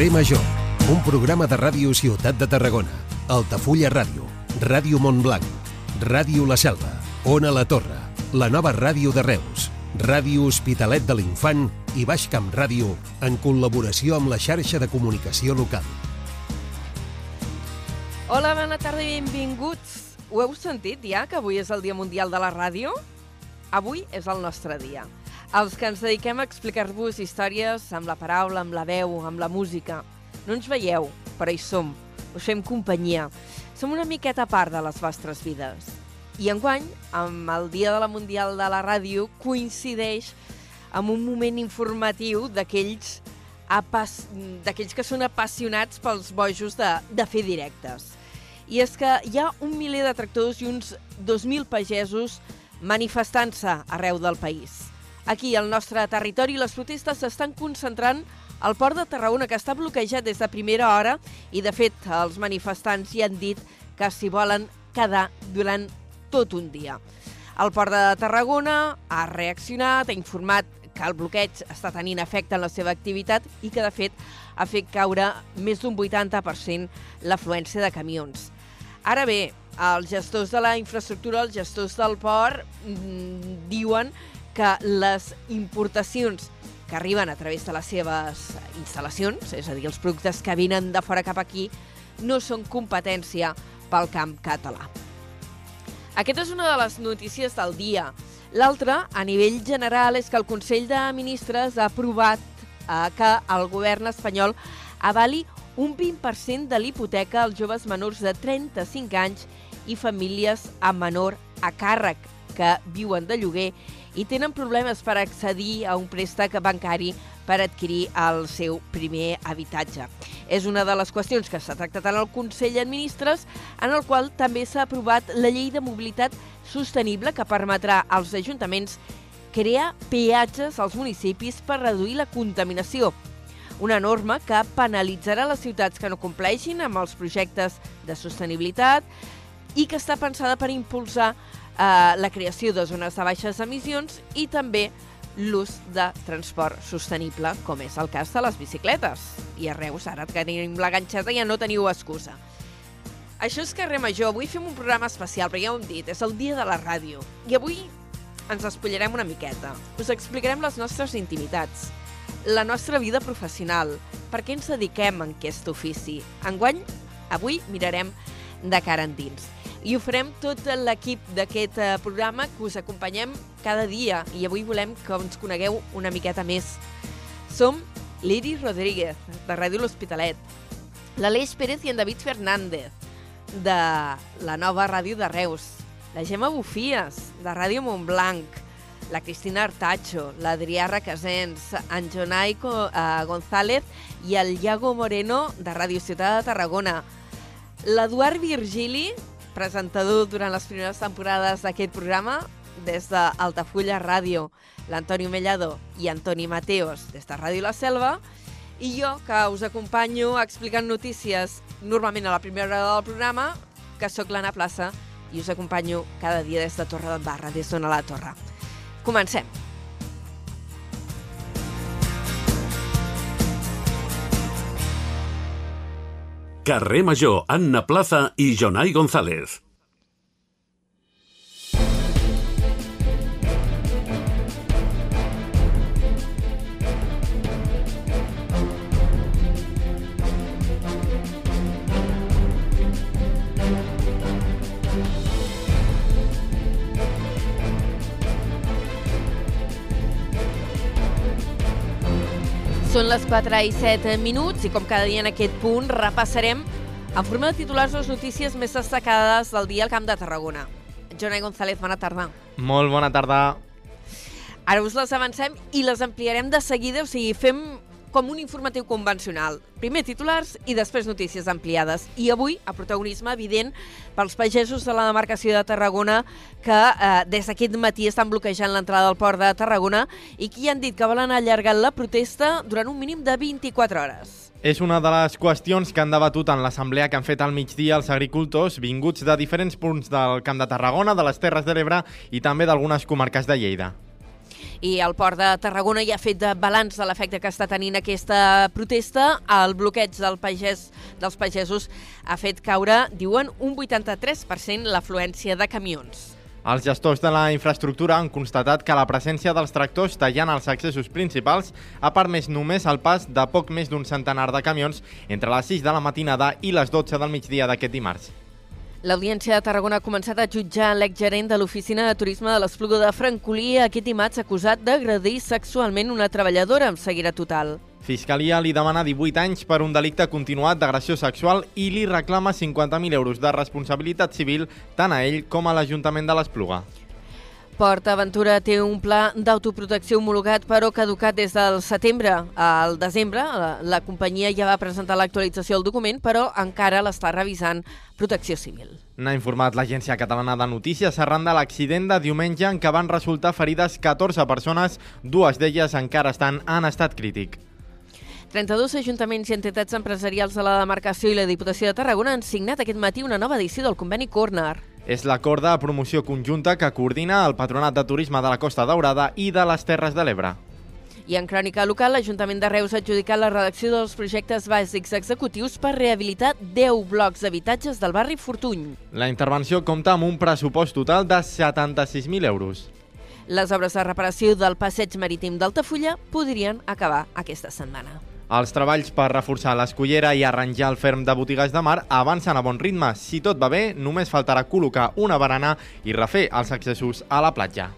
Carrer Major, un programa de ràdio Ciutat de Tarragona, Altafulla Ràdio, Ràdio Montblanc, Ràdio La Selva, Ona La Torre, la nova ràdio de Reus, Ràdio Hospitalet de l'Infant i Baix Camp Ràdio en col·laboració amb la xarxa de comunicació local. Hola, bona tarda i benvinguts. Ho heu sentit ja, que avui és el Dia Mundial de la Ràdio? Avui és el nostre dia. Els que ens dediquem a explicar-vos històries amb la paraula, amb la veu, amb la música. No ens veieu, però hi som. Us fem companyia. Som una miqueta part de les vostres vides. I enguany, amb el Dia de la Mundial de la Ràdio, coincideix amb un moment informatiu d'aquells d'aquells que són apassionats pels bojos de, de fer directes. I és que hi ha un miler de tractors i uns 2.000 pagesos manifestant-se arreu del país. Aquí, al nostre territori, les protestes s'estan concentrant al port de Tarragona, que està bloquejat des de primera hora, i, de fet, els manifestants hi han dit que s'hi volen quedar durant tot un dia. El port de Tarragona ha reaccionat, ha informat que el bloqueig està tenint efecte en la seva activitat i que, de fet, ha fet caure més d'un 80% l'afluència de camions. Ara bé, els gestors de la infraestructura, els gestors del port, mmm, diuen que les importacions que arriben a través de les seves instal·lacions, és a dir, els productes que vinen de fora cap aquí, no són competència pel camp català. Aquesta és una de les notícies del dia. L'altra, a nivell general, és que el Consell de Ministres ha aprovat eh, que el govern espanyol avali un 20% de l'hipoteca als joves menors de 35 anys i famílies amb menor a càrrec que viuen de lloguer i tenen problemes per accedir a un préstec bancari per adquirir el seu primer habitatge. És una de les qüestions que s'ha tractat en el Consell de Ministres, en el qual també s'ha aprovat la llei de mobilitat sostenible que permetrà als ajuntaments crear peatges als municipis per reduir la contaminació. Una norma que penalitzarà les ciutats que no compleixin amb els projectes de sostenibilitat i que està pensada per impulsar eh, la creació de zones de baixes emissions i també l'ús de transport sostenible, com és el cas de les bicicletes. I a Reus, ara que tenim la ganxeta, ja no teniu excusa. Això és Carrer Major. Avui fem un programa especial, però ja ho hem dit, és el dia de la ràdio. I avui ens espullarem una miqueta. Us explicarem les nostres intimitats, la nostra vida professional, per què ens dediquem en aquest ofici. Enguany, avui mirarem de cara endins i ho farem tot l'equip d'aquest eh, programa que us acompanyem cada dia. I avui volem que ens conegueu una miqueta més. Som l'Iris Rodríguez, de Ràdio L'Hospitalet, l'Aleix Pérez i en David Fernández, de la nova ràdio de Reus, la Gemma Bufies, de Ràdio Montblanc, la Cristina Artacho, l'Adrià Requesens, en Jonai eh, González i el Iago Moreno, de Ràdio Ciutat de Tarragona, l'Eduard Virgili, presentador durant les primeres temporades d'aquest programa, des d'Altafulla Ràdio, l'Antoni Mellado i Antoni Mateos, des de Ràdio La Selva, i jo, que us acompanyo explicant notícies normalment a la primera hora del programa, que sóc l'Anna Plaça i us acompanyo cada dia des de Torre d'en Barra, des d'on a la Torre. Comencem. Carrer Major, Anna Plaza i Jonai González. Les 4 i 7 minuts i com cada dia en aquest punt repassarem en forma de titulars les notícies més destacades del dia al Camp de Tarragona. Jonai González, bona tarda. Molt bona tarda. Ara us les avancem i les ampliarem de seguida, o sigui, fem com un informatiu convencional. Primer titulars i després notícies ampliades. I avui, a protagonisme evident pels pagesos de la demarcació de Tarragona que eh, des d'aquest matí estan bloquejant l'entrada del port de Tarragona i qui han dit que volen allargar la protesta durant un mínim de 24 hores. És una de les qüestions que han debatut en l'assemblea que han fet al migdia els agricultors vinguts de diferents punts del Camp de Tarragona, de les Terres de l'Ebre i també d'algunes comarques de Lleida. I el Port de Tarragona ja ha fet balanç de l'efecte que està tenint aquesta protesta. El bloqueig del pagès, dels pagesos ha fet caure, diuen, un 83% l'afluència de camions. Els gestors de la infraestructura han constatat que la presència dels tractors tallant els accessos principals ha permès només el pas de poc més d'un centenar de camions entre les 6 de la matinada i les 12 del migdia d'aquest dimarts. L'Audiència de Tarragona ha començat a jutjar l'exgerent de l'Oficina de Turisme de l'Espluga de Francolí aquest dimarts acusat d'agredir sexualment una treballadora amb seguida total. Fiscalia li demana 18 anys per un delicte continuat d'agressió sexual i li reclama 50.000 euros de responsabilitat civil tant a ell com a l'Ajuntament de l'Espluga. Port Aventura té un pla d'autoprotecció homologat però caducat des del setembre al desembre. La, la companyia ja va presentar l'actualització del document però encara l'està revisant Protecció Civil. N'ha informat l'Agència Catalana de Notícies arran de l'accident de diumenge en què van resultar ferides 14 persones, dues d'elles encara estan en estat crític. 32 ajuntaments i entitats empresarials de la demarcació i la Diputació de Tarragona han signat aquest matí una nova edició del conveni Corner. És l'acord de promoció conjunta que coordina el Patronat de Turisme de la Costa Daurada i de les Terres de l'Ebre. I en crònica local, l'Ajuntament de Reus ha adjudicat la redacció dels projectes bàsics executius per rehabilitar 10 blocs d'habitatges del barri Fortuny. La intervenció compta amb un pressupost total de 76.000 euros. Les obres de reparació del passeig marítim d'Altafulla podrien acabar aquesta setmana. Els treballs per reforçar l'escollera i arranjar el ferm de botigues de mar avancen a bon ritme. Si tot va bé, només faltarà col·locar una barana i refer els accessos a la platja.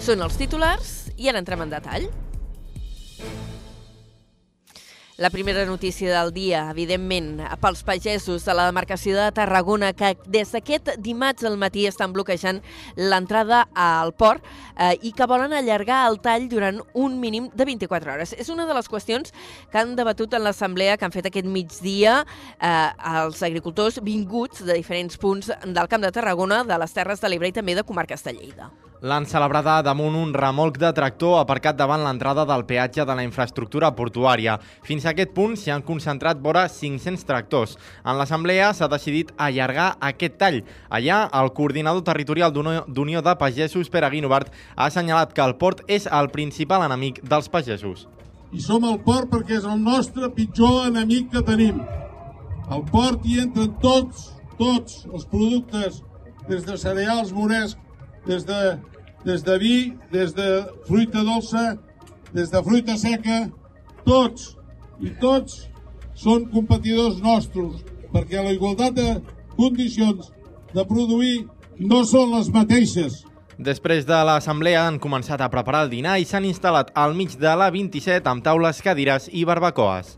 Són els titulars i ara entrem en detall. La primera notícia del dia, evidentment, pels pagesos de la demarcació de Tarragona, que des d'aquest dimarts al matí estan bloquejant l'entrada al port eh, i que volen allargar el tall durant un mínim de 24 hores. És una de les qüestions que han debatut en l'assemblea que han fet aquest migdia eh, els agricultors vinguts de diferents punts del Camp de Tarragona, de les Terres de l'Ebre i també de comarques de Lleida. L'han celebrada damunt un remolc de tractor aparcat davant l'entrada del peatge de la infraestructura portuària. Fins a aquest punt s'hi han concentrat vora 500 tractors. En l'assemblea s'ha decidit allargar aquest tall. Allà, el coordinador territorial d'Unió de Pagesos, Pere Guinovart, ha assenyalat que el port és el principal enemic dels pagesos. I som al port perquè és el nostre pitjor enemic que tenim. Al port hi entren tots, tots els productes, des de cereals moresc des de, des de vi, des de fruita dolça, des de fruita seca, tots i tots són competidors nostres, perquè la igualtat de condicions de produir no són les mateixes. Després de l'assemblea han començat a preparar el dinar i s'han instal·lat al mig de la 27 amb taules, cadires i barbacoes.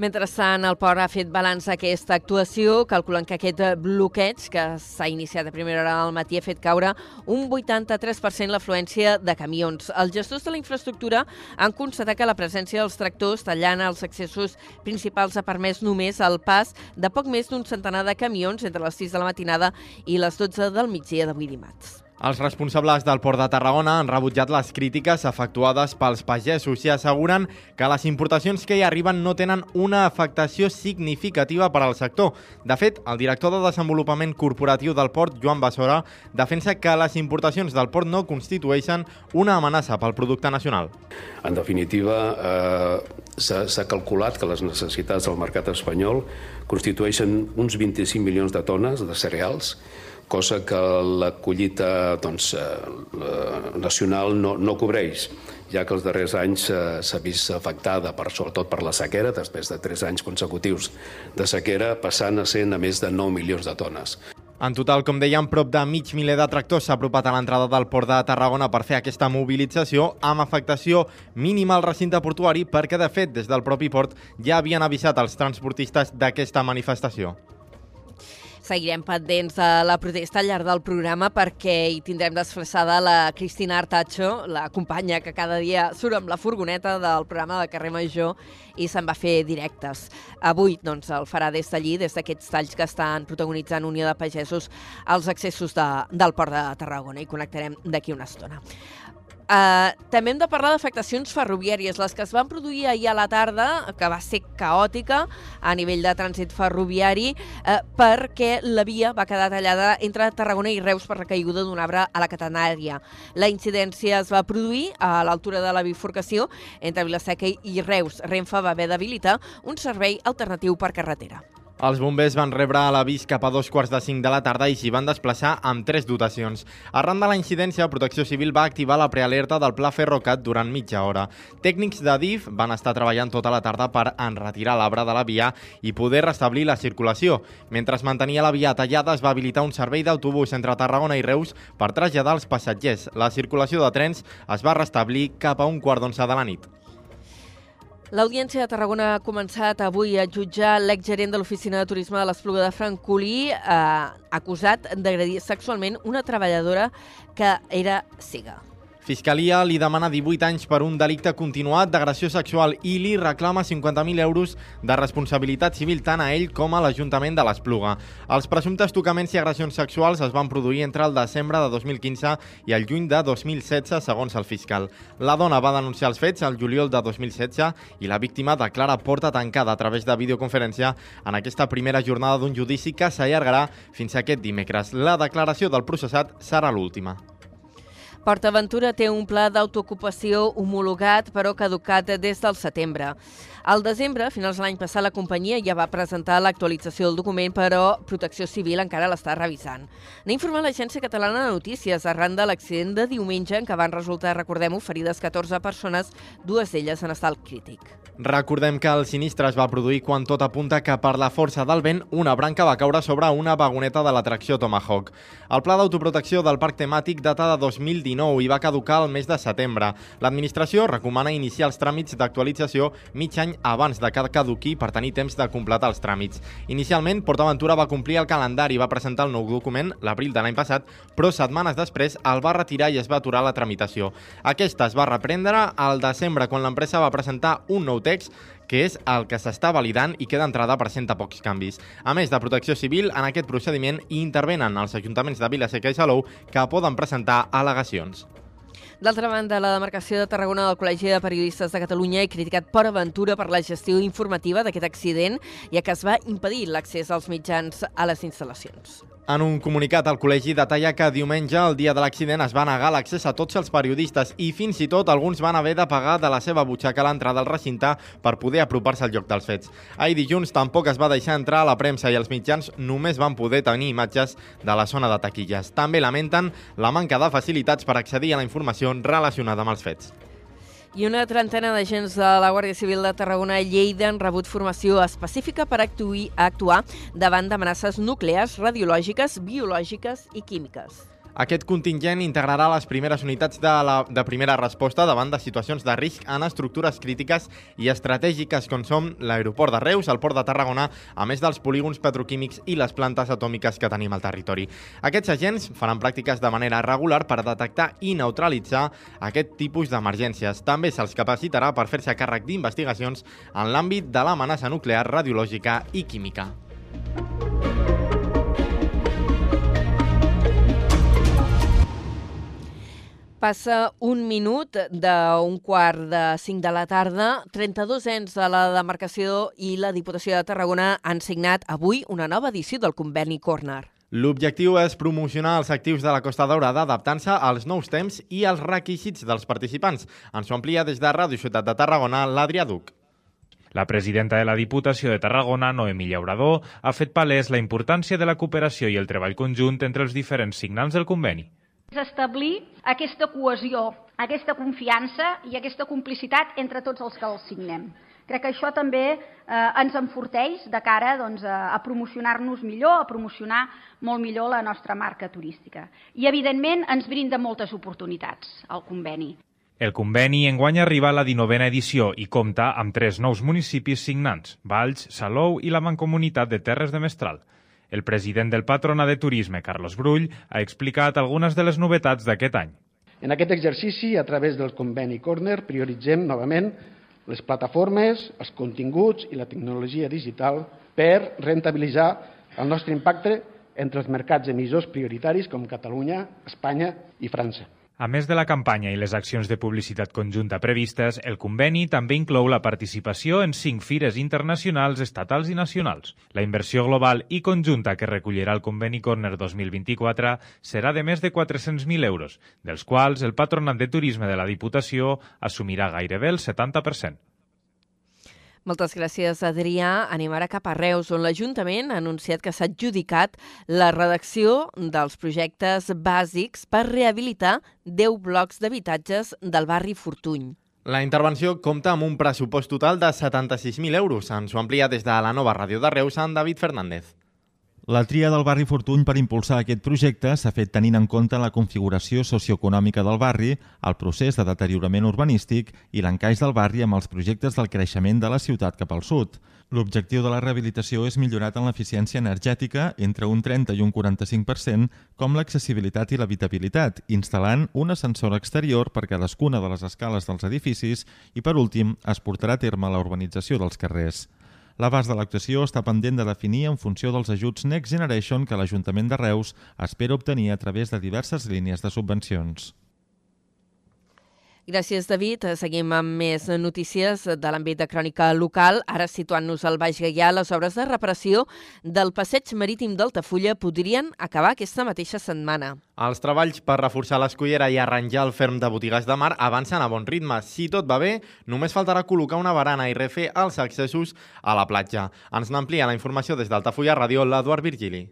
Mentrestant, el port ha fet balanç aquesta actuació, calculant que aquest bloqueig, que s'ha iniciat a primera hora del matí, ha fet caure un 83% l'afluència de camions. Els gestors de la infraestructura han constatat que la presència dels tractors tallant els accessos principals ha permès només el pas de poc més d'un centenar de camions entre les 6 de la matinada i les 12 del migdia d'avui dimarts. Els responsables del Port de Tarragona han rebutjat les crítiques efectuades pels pagesos i asseguren que les importacions que hi arriben no tenen una afectació significativa per al sector. De fet, el director de Desenvolupament Corporatiu del Port, Joan Bassora, defensa que les importacions del port no constitueixen una amenaça pel producte nacional. En definitiva, eh, s'ha calculat que les necessitats del mercat espanyol constitueixen uns 25 milions de tones de cereals cosa que la collita doncs, eh, nacional no, no cobreix, ja que els darrers anys eh, s'ha vist afectada, per, sobretot per la sequera, després de tres anys consecutius de sequera, passant a ser a més de 9 milions de tones. En total, com dèiem, prop de mig miler de tractors s'ha apropat a l'entrada del port de Tarragona per fer aquesta mobilització amb afectació mínima al recinte portuari perquè, de fet, des del propi port ja havien avisat els transportistes d'aquesta manifestació. Seguirem pendents de la protesta al llarg del programa perquè hi tindrem desflaçada la Cristina Artacho, la companya que cada dia surt amb la furgoneta del programa de Carrer Major i se'n va fer directes. Avui doncs, el farà des d'allí, des d'aquests talls que estan protagonitzant Unió de Pagesos als accessos de, del Port de Tarragona i connectarem d'aquí una estona. Uh, també hem de parlar d'afectacions ferroviàries, les que es van produir ahir a la tarda, que va ser caòtica a nivell de trànsit ferroviari, uh, perquè la via va quedar tallada entre Tarragona i Reus per la caiguda d'un arbre a la catenària. La incidència es va produir a l'altura de la bifurcació entre Vilaseca i Reus. Renfe va haver d'habilitar un servei alternatiu per carretera. Els bombers van rebre l'avís cap a dos quarts de cinc de la tarda i s'hi van desplaçar amb tres dotacions. Arran de la incidència, Protecció Civil va activar la prealerta del Pla Ferrocat durant mitja hora. Tècnics de DIF van estar treballant tota la tarda per enretirar l'arbre de la via i poder restablir la circulació. Mentre es mantenia la via tallada, es va habilitar un servei d'autobús entre Tarragona i Reus per traslladar els passatgers. La circulació de trens es va restablir cap a un quart d'onze de la nit. L'Audiència de Tarragona ha començat avui a jutjar l'exgerent de l'Oficina de Turisme de l'Espluga de Francolí, eh, acusat d'agredir sexualment una treballadora que era cega. Fiscalia li demana 18 anys per un delicte continuat d'agressió sexual i li reclama 50.000 euros de responsabilitat civil tant a ell com a l'Ajuntament de l'Espluga. Els presumptes tocaments i agressions sexuals es van produir entre el desembre de 2015 i el juny de 2016, segons el fiscal. La dona va denunciar els fets el juliol de 2016 i la víctima declara porta tancada a través de videoconferència en aquesta primera jornada d'un judici que s'allargarà fins aquest dimecres. La declaració del processat serà l'última. PortAventura té un pla d'autoocupació homologat però caducat des del setembre. Al desembre, a finals de l'any passat, la companyia ja va presentar l'actualització del document, però Protecció Civil encara l'està revisant. N'ha informat l'Agència Catalana de Notícies arran de l'accident de diumenge en què van resultar, recordem-ho, ferides 14 persones, dues d'elles en estat crític. Recordem que el sinistre es va produir quan tot apunta que per la força del vent una branca va caure sobre una vagoneta de l'atracció Tomahawk. El pla d'autoprotecció del parc temàtic data de 2019 i va caducar el mes de setembre. L'administració recomana iniciar els tràmits d'actualització mig any abans de que caduqui per tenir temps de completar els tràmits. Inicialment, PortAventura va complir el calendari i va presentar el nou document l'abril de l'any passat, però setmanes després el va retirar i es va aturar la tramitació. Aquesta es va reprendre al desembre quan l'empresa va presentar un nou text que és el que s'està validant i que d'entrada presenta pocs canvis. A més de protecció civil, en aquest procediment intervenen els ajuntaments de Vilaseca i Salou que poden presentar al·legacions. D'altra banda, la demarcació de Tarragona del Col·legi de Periodistes de Catalunya ha criticat per aventura per la gestió informativa d'aquest accident, ja que es va impedir l'accés als mitjans a les instal·lacions. En un comunicat, el col·legi detalla que diumenge, el dia de l'accident, es va negar l'accés a tots els periodistes i fins i tot alguns van haver de pagar de la seva butxaca l'entrada al recinte per poder apropar-se al lloc dels fets. Ahir dilluns tampoc es va deixar entrar a la premsa i els mitjans només van poder tenir imatges de la zona de taquilles. També lamenten la manca de facilitats per accedir a la informació relacionada amb els fets. I una trentena d'agents de la Guàrdia Civil de Tarragona i Lleida han rebut formació específica per actuir, actuar davant d'amenaces nuclears, radiològiques, biològiques i químiques. Aquest contingent integrarà les primeres unitats de, la, de primera resposta davant de situacions de risc en estructures crítiques i estratègiques com són l'aeroport de Reus, el port de Tarragona, a més dels polígons petroquímics i les plantes atòmiques que tenim al territori. Aquests agents faran pràctiques de manera regular per detectar i neutralitzar aquest tipus d'emergències. També se'ls capacitarà per fer-se càrrec d'investigacions en l'àmbit de l'amenaça nuclear, radiològica i química. Passa un minut d'un quart de cinc de la tarda. 32 ens de la demarcació i la Diputació de Tarragona han signat avui una nova edició del conveni Corner. L'objectiu és promocionar els actius de la Costa Daurada adaptant-se als nous temps i als requisits dels participants. Ens ho amplia des de Ràdio Ciutat de Tarragona, l'Adrià Duc. La presidenta de la Diputació de Tarragona, Noemí Llaurador, ha fet palès la importància de la cooperació i el treball conjunt entre els diferents signants del conveni. Establir aquesta cohesió, aquesta confiança i aquesta complicitat entre tots els que els signem. Crec que això també eh, ens enforteix de cara doncs, a, a promocionar-nos millor, a promocionar molt millor la nostra marca turística. I, evidentment, ens brinda moltes oportunitats el conveni. El conveni enguany arriba a la 19a edició i compta amb tres nous municipis signants, Valls, Salou i la Mancomunitat de Terres de Mestral. El president del Patronat de Turisme, Carlos Brull, ha explicat algunes de les novetats d'aquest any. En aquest exercici, a través del conveni Corner, prioritzem novament les plataformes, els continguts i la tecnologia digital per rentabilitzar el nostre impacte entre els mercats emissors prioritaris com Catalunya, Espanya i França. A més de la campanya i les accions de publicitat conjunta previstes, el conveni també inclou la participació en cinc fires internacionals, estatals i nacionals. La inversió global i conjunta que recollirà el conveni Corner 2024 serà de més de 400.000 euros, dels quals el Patronat de Turisme de la Diputació assumirà gairebé el 70%. Moltes gràcies, Adrià. Anem ara cap a Reus, on l'Ajuntament ha anunciat que s'ha adjudicat la redacció dels projectes bàsics per rehabilitar 10 blocs d'habitatges del barri Fortuny. La intervenció compta amb un pressupost total de 76.000 euros. Ens ho amplia des de la nova ràdio de Reus, en David Fernández. La tria del barri Fortuny per impulsar aquest projecte s'ha fet tenint en compte la configuració socioeconòmica del barri, el procés de deteriorament urbanístic i l'encaix del barri amb els projectes del creixement de la ciutat cap al sud. L'objectiu de la rehabilitació és millorar tant l'eficiència energètica, entre un 30 i un 45%, com l'accessibilitat i l'habitabilitat, instal·lant un ascensor exterior per cadascuna de les escales dels edificis i, per últim, es portarà a terme la urbanització dels carrers. L'abast de l'actuació està pendent de definir en funció dels ajuts Next Generation que l'Ajuntament de Reus espera obtenir a través de diverses línies de subvencions. Gràcies, David. Seguim amb més notícies de l'àmbit de crònica local. Ara, situant-nos al Baix Gaià, les obres de reparació del passeig marítim d'Altafulla podrien acabar aquesta mateixa setmana. Els treballs per reforçar l'escollera i arranjar el ferm de botigues de mar avancen a bon ritme. Si tot va bé, només faltarà col·locar una barana i refer els accessos a la platja. Ens n'amplia la informació des d'Altafulla Ràdio, l'Eduard Virgili.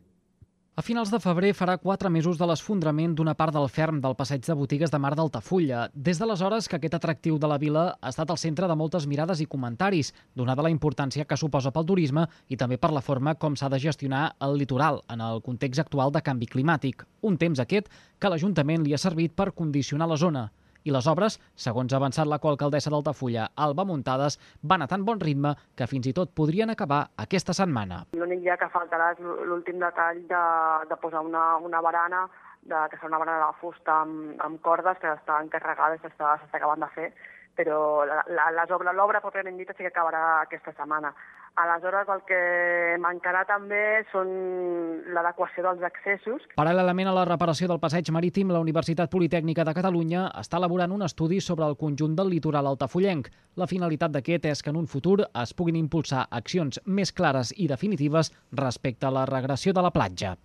A finals de febrer farà quatre mesos de l'esfondrament d'una part del ferm del passeig de botigues de Mar d'Altafulla. Des d'aleshores que aquest atractiu de la vila ha estat al centre de moltes mirades i comentaris, donada la importància que suposa pel turisme i també per la forma com s'ha de gestionar el litoral en el context actual de canvi climàtic. Un temps aquest que l'Ajuntament li ha servit per condicionar la zona i les obres, segons ha avançat la coalcaldessa d'Altafulla, Alba Muntades, van a tan bon ritme que fins i tot podrien acabar aquesta setmana. L'únic dia que faltarà és l'últim detall de, de posar una, una barana, de, que serà una barana de fusta amb, amb cordes que està encarregada i s'està acabant de fer, però l'obra pròpiament dita sí que acabarà aquesta setmana. Aleshores, el que mancarà també són l'adequació dels accessos. Paral·lelament a la reparació del passeig marítim, la Universitat Politècnica de Catalunya està elaborant un estudi sobre el conjunt del litoral altafullenc. La finalitat d'aquest és que en un futur es puguin impulsar accions més clares i definitives respecte a la regressió de la platja.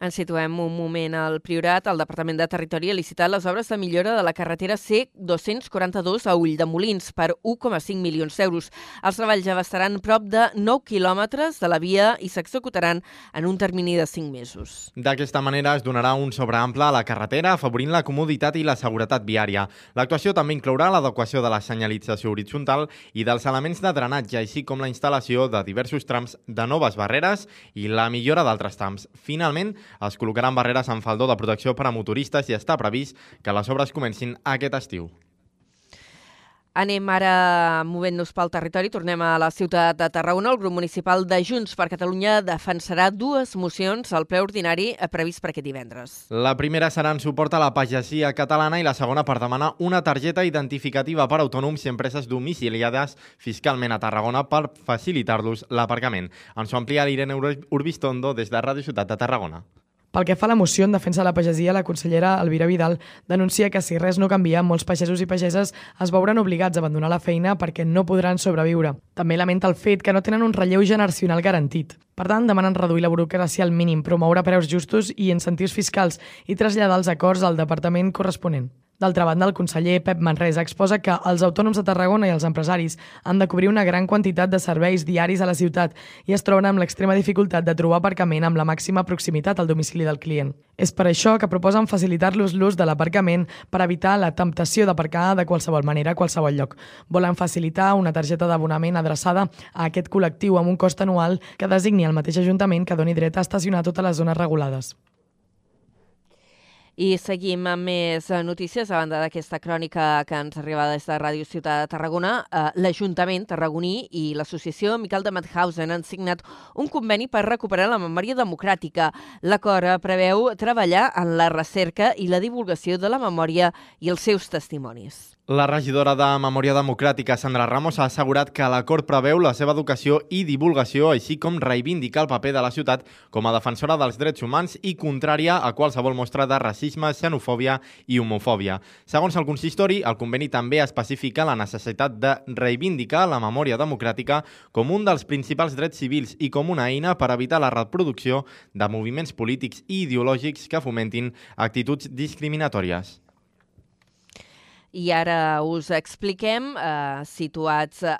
Ens situem un moment al Priorat. El Departament de Territori ha licitat les obres de millora de la carretera C242 a Ull de Molins per 1,5 milions d'euros. Els treballs abastaran prop de 9 quilòmetres de la via i s'executaran en un termini de 5 mesos. D'aquesta manera es donarà un sobreample a la carretera, afavorint la comoditat i la seguretat viària. L'actuació també inclourà l'adequació de la senyalització horitzontal i dels elements de drenatge, així com la instal·lació de diversos trams de noves barreres i la millora d'altres trams. Finalment, es col·locaran barreres amb faldó de protecció per a motoristes i està previst que les obres comencin aquest estiu. Anem ara movent-nos pel territori. Tornem a la ciutat de Tarragona. El grup municipal de Junts per Catalunya defensarà dues mocions al ple ordinari previst per aquest divendres. La primera serà en suport a la pagesia catalana i la segona per demanar una targeta identificativa per autònoms i empreses domiciliades fiscalment a Tarragona per facilitar-los l'aparcament. Ens ho amplia l'Irene Urbistondo des de Ràdio Ciutat de Tarragona. Pel que fa a la moció en defensa de la pagesia, la consellera Elvira Vidal denuncia que si res no canvia, molts pagesos i pageses es veuran obligats a abandonar la feina perquè no podran sobreviure. També lamenta el fet que no tenen un relleu generacional garantit. Per tant, demanen reduir la burocràcia al mínim, promoure preus justos i incentius fiscals i traslladar els acords al departament corresponent. D'altra banda, el conseller Pep Manresa exposa que els autònoms de Tarragona i els empresaris han de cobrir una gran quantitat de serveis diaris a la ciutat i es troben amb l'extrema dificultat de trobar aparcament amb la màxima proximitat al domicili del client. És per això que proposen facilitar-los l'ús de l'aparcament per evitar la temptació d'aparcar de qualsevol manera a qualsevol lloc. Volen facilitar una targeta d'abonament adreçada a aquest col·lectiu amb un cost anual que designi el mateix Ajuntament que doni dret a estacionar totes les zones regulades. I seguim amb més eh, notícies a banda d'aquesta crònica que ens arriba des de Ràdio Ciutat de Tarragona. Eh, L'Ajuntament tarragoní i l'Associació Miquel de Madhausen han signat un conveni per recuperar la memòria democràtica. L'acord preveu treballar en la recerca i la divulgació de la memòria i els seus testimonis. La regidora de Memòria Democràtica, Sandra Ramos, ha assegurat que l'acord preveu la seva educació i divulgació, així com reivindicar el paper de la ciutat com a defensora dels drets humans i contrària a qualsevol mostra de racisme, xenofòbia i homofòbia. Segons el consistori, el conveni també especifica la necessitat de reivindicar la memòria democràtica com un dels principals drets civils i com una eina per evitar la reproducció de moviments polítics i ideològics que fomentin actituds discriminatòries. I ara us expliquem, eh, situats eh,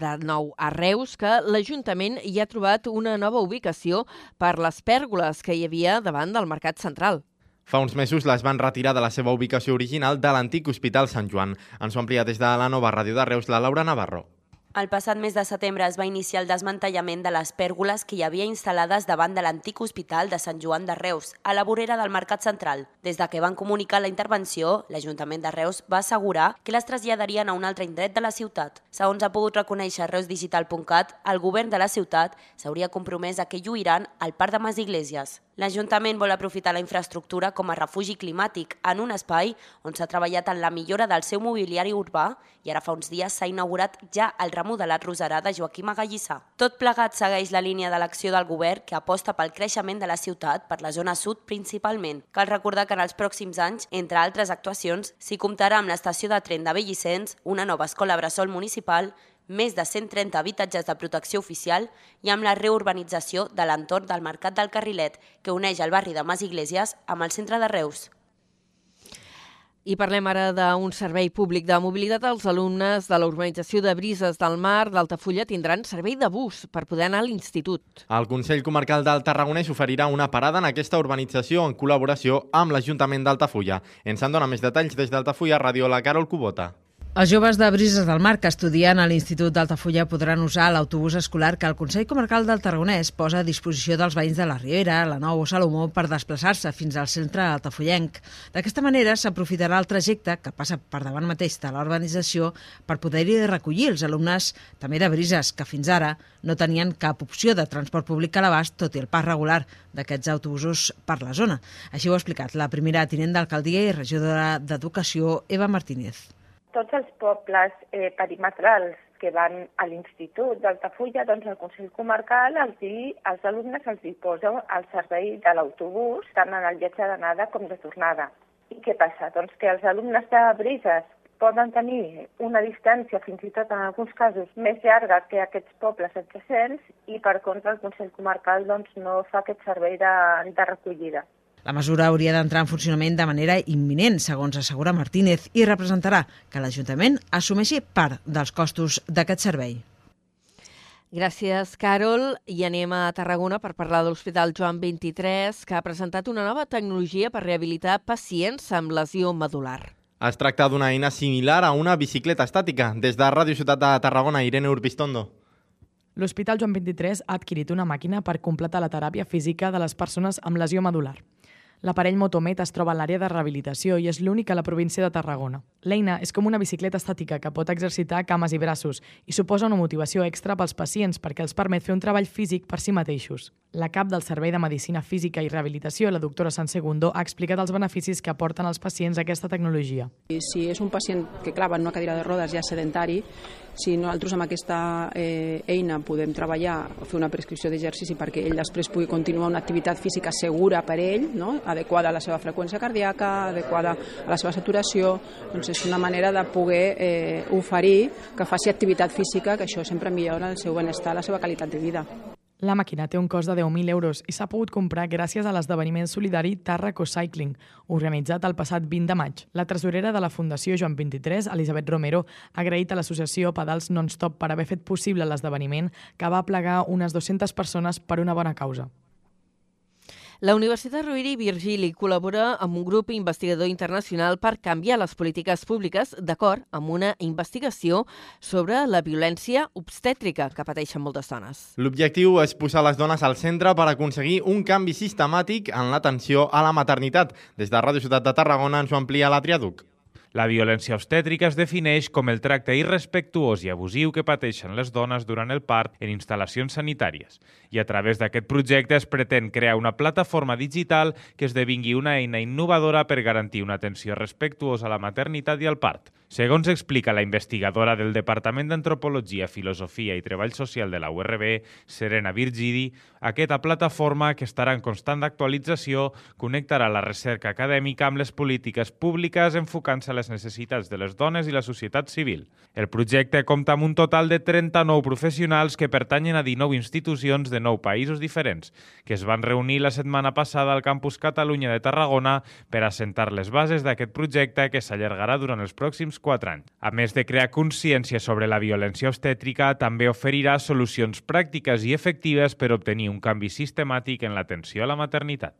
de nou a Reus, que l'Ajuntament hi ha trobat una nova ubicació per les pèrgoles que hi havia davant del Mercat Central. Fa uns mesos les van retirar de la seva ubicació original de l'antic Hospital Sant Joan. Ens ho amplia des de la nova ràdio de Reus, la Laura Navarro. El passat mes de setembre es va iniciar el desmantellament de les pèrgoles que hi havia instal·lades davant de l'antic hospital de Sant Joan de Reus, a la vorera del Mercat Central. Des de que van comunicar la intervenció, l'Ajuntament de Reus va assegurar que les traslladarien a un altre indret de la ciutat. Segons ha pogut reconèixer reusdigital.cat, el govern de la ciutat s'hauria compromès a que lluiran al Parc de Mas Iglesias. L'Ajuntament vol aprofitar la infraestructura com a refugi climàtic en un espai on s'ha treballat en la millora del seu mobiliari urbà i ara fa uns dies s'ha inaugurat ja el remodelat Roserà de Joaquim Agallissà. Tot plegat segueix la línia de l'acció del govern que aposta pel creixement de la ciutat per la zona sud principalment. Cal recordar que en els pròxims anys, entre altres actuacions, s'hi comptarà amb l'estació de tren de Bellicens, una nova escola bressol municipal, més de 130 habitatges de protecció oficial i amb la reurbanització de l'entorn del Mercat del Carrilet, que uneix el barri de Mas Iglesias amb el centre de Reus. I parlem ara d'un servei públic de mobilitat. Els alumnes de la urbanització de Brises del Mar d'Altafulla tindran servei de bus per poder anar a l'institut. El Consell Comarcal del Tarragonès oferirà una parada en aquesta urbanització en col·laboració amb l'Ajuntament d'Altafulla. Ens en dona més detalls des d'Altafulla, Ràdio La Carol Cubota. Els joves de Brises del Mar que estudien a l'Institut d'Altafulla podran usar l'autobús escolar que el Consell Comarcal del Tarragonès posa a disposició dels veïns de la Riera, la Nou o Salomó per desplaçar-se fins al centre altafullenc. D'aquesta manera s'aprofitarà el trajecte que passa per davant mateix de l'urbanització per poder-hi recollir els alumnes també de Brises que fins ara no tenien cap opció de transport públic a l'abast tot i el pas regular d'aquests autobusos per la zona. Així ho ha explicat la primera tinent d'alcaldia i regidora d'Educació, Eva Martínez tots els pobles eh, perimetrals que van a l'Institut d'Altafulla, doncs el Consell Comarcal els, di, als alumnes els hi posa el servei de l'autobús, tant en el viatge d'anada com de tornada. I què passa? Doncs que els alumnes de Brises poden tenir una distància, fins i tot en alguns casos, més llarga que aquests pobles adjacents i, per contra, el Consell Comarcal doncs, no fa aquest servei de, de recollida. La mesura hauria d'entrar en funcionament de manera imminent, segons assegura Martínez, i representarà que l'Ajuntament assumeixi part dels costos d'aquest servei. Gràcies, Carol. I anem a Tarragona per parlar de l'Hospital Joan 23, que ha presentat una nova tecnologia per rehabilitar pacients amb lesió medular. Es tracta d'una eina similar a una bicicleta estàtica. Des de Ràdio Ciutat de Tarragona, Irene Urbistondo. L'Hospital Joan 23 ha adquirit una màquina per completar la teràpia física de les persones amb lesió medular. L'aparell Motomet es troba en l'àrea de rehabilitació i és l'únic a la província de Tarragona. L'eina és com una bicicleta estàtica que pot exercitar cames i braços i suposa una motivació extra pels pacients perquè els permet fer un treball físic per si mateixos. La cap del Servei de Medicina Física i Rehabilitació, la doctora San Segundo, ha explicat els beneficis que aporten als pacients aquesta tecnologia. Si és un pacient que clava en una cadira de rodes ja sedentari, si nosaltres amb aquesta eh, eina podem treballar o fer una prescripció d'exercici perquè ell després pugui continuar una activitat física segura per ell, no? adequada a la seva freqüència cardíaca, adequada a la seva saturació, doncs és una manera de poder eh, oferir que faci activitat física, que això sempre millora el seu benestar, la seva qualitat de vida. La màquina té un cost de 10.000 euros i s'ha pogut comprar gràcies a l'esdeveniment solidari Tarraco Cycling, organitzat el passat 20 de maig. La tresorera de la Fundació Joan 23, Elisabet Romero, ha agraït a l'associació Pedals Non-Stop per haver fet possible l'esdeveniment que va plegar unes 200 persones per una bona causa. La Universitat Rovira i Virgili col·labora amb un grup investigador internacional per canviar les polítiques públiques d'acord amb una investigació sobre la violència obstètrica que pateixen moltes dones. L'objectiu és posar les dones al centre per aconseguir un canvi sistemàtic en l'atenció a la maternitat. Des de Ràdio Ciutat de Tarragona ens ho amplia la Triaduc. La violència obstètrica es defineix com el tracte irrespectuós i abusiu que pateixen les dones durant el part en instal·lacions sanitàries. I a través d'aquest projecte es pretén crear una plataforma digital que esdevingui una eina innovadora per garantir una atenció respectuosa a la maternitat i al part. Segons explica la investigadora del Departament d'Antropologia, Filosofia i Treball Social de la URB, Serena Virgidi, aquesta plataforma, que estarà en constant actualització, connectarà la recerca acadèmica amb les polítiques públiques enfocant-se a les necessitats de les dones i la societat civil. El projecte compta amb un total de 39 professionals que pertanyen a 19 institucions de 9 països diferents, que es van reunir la setmana passada al campus Catalunya de Tarragona per assentar les bases d'aquest projecte que s'allargarà durant els pròxims 4 anys. A més de crear consciència sobre la violència obstètrica, també oferirà solucions pràctiques i efectives per obtenir un canvi sistemàtic en l'atenció a la maternitat.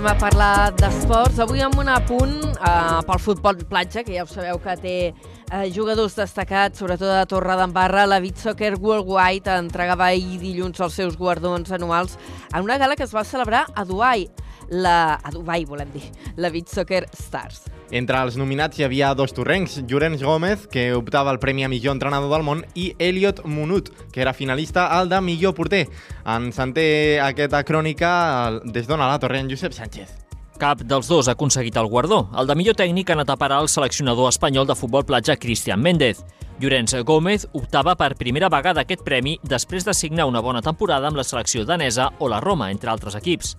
Anem a parlar d'esports. Avui amb un apunt eh, pel futbol platja, que ja ho sabeu que té eh, jugadors destacats, sobretot a Torre d'Embarra. La Beach Soccer Worldwide entregava ahir dilluns els seus guardons anuals en una gala que es va celebrar a Dubai la, a Dubai, volem dir, la Beach Soccer Stars. Entre els nominats hi havia dos torrencs, Llorenç Gómez, que optava al Premi a millor entrenador del món, i Elliot Munut, que era finalista al de millor porter. Ens en té aquesta crònica des d'on a la torre en Josep Sánchez. Cap dels dos ha aconseguit el guardó. El de millor tècnic anat a parar el seleccionador espanyol de futbol platja Cristian Méndez. Llorenç Gómez optava per primera vegada aquest premi després de signar una bona temporada amb la selecció danesa o la Roma, entre altres equips.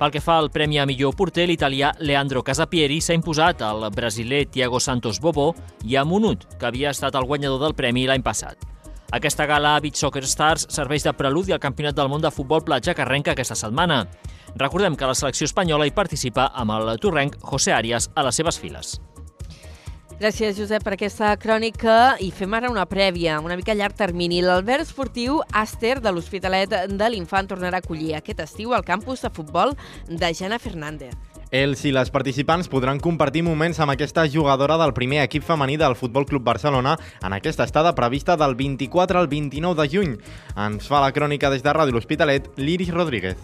Pel que fa al Premi a millor porter, l'italià Leandro Casapieri s'ha imposat al brasiler Thiago Santos Bobo i a Munut, que havia estat el guanyador del premi l'any passat. Aquesta gala Beach Soccer Stars serveix de preludi al Campionat del Món de Futbol Platja que arrenca aquesta setmana. Recordem que la selecció espanyola hi participa amb el torrenc José Arias a les seves files. Gràcies, Josep, per aquesta crònica. I fem ara una prèvia, una mica a llarg termini. L'Albert Esportiu Àster de l'Hospitalet de l'Infant tornarà a acollir aquest estiu al campus de futbol de Jana Fernández. Els i les participants podran compartir moments amb aquesta jugadora del primer equip femení del Futbol Club Barcelona en aquesta estada prevista del 24 al 29 de juny. Ens fa la crònica des de Ràdio L'Hospitalet, l'Iris Rodríguez.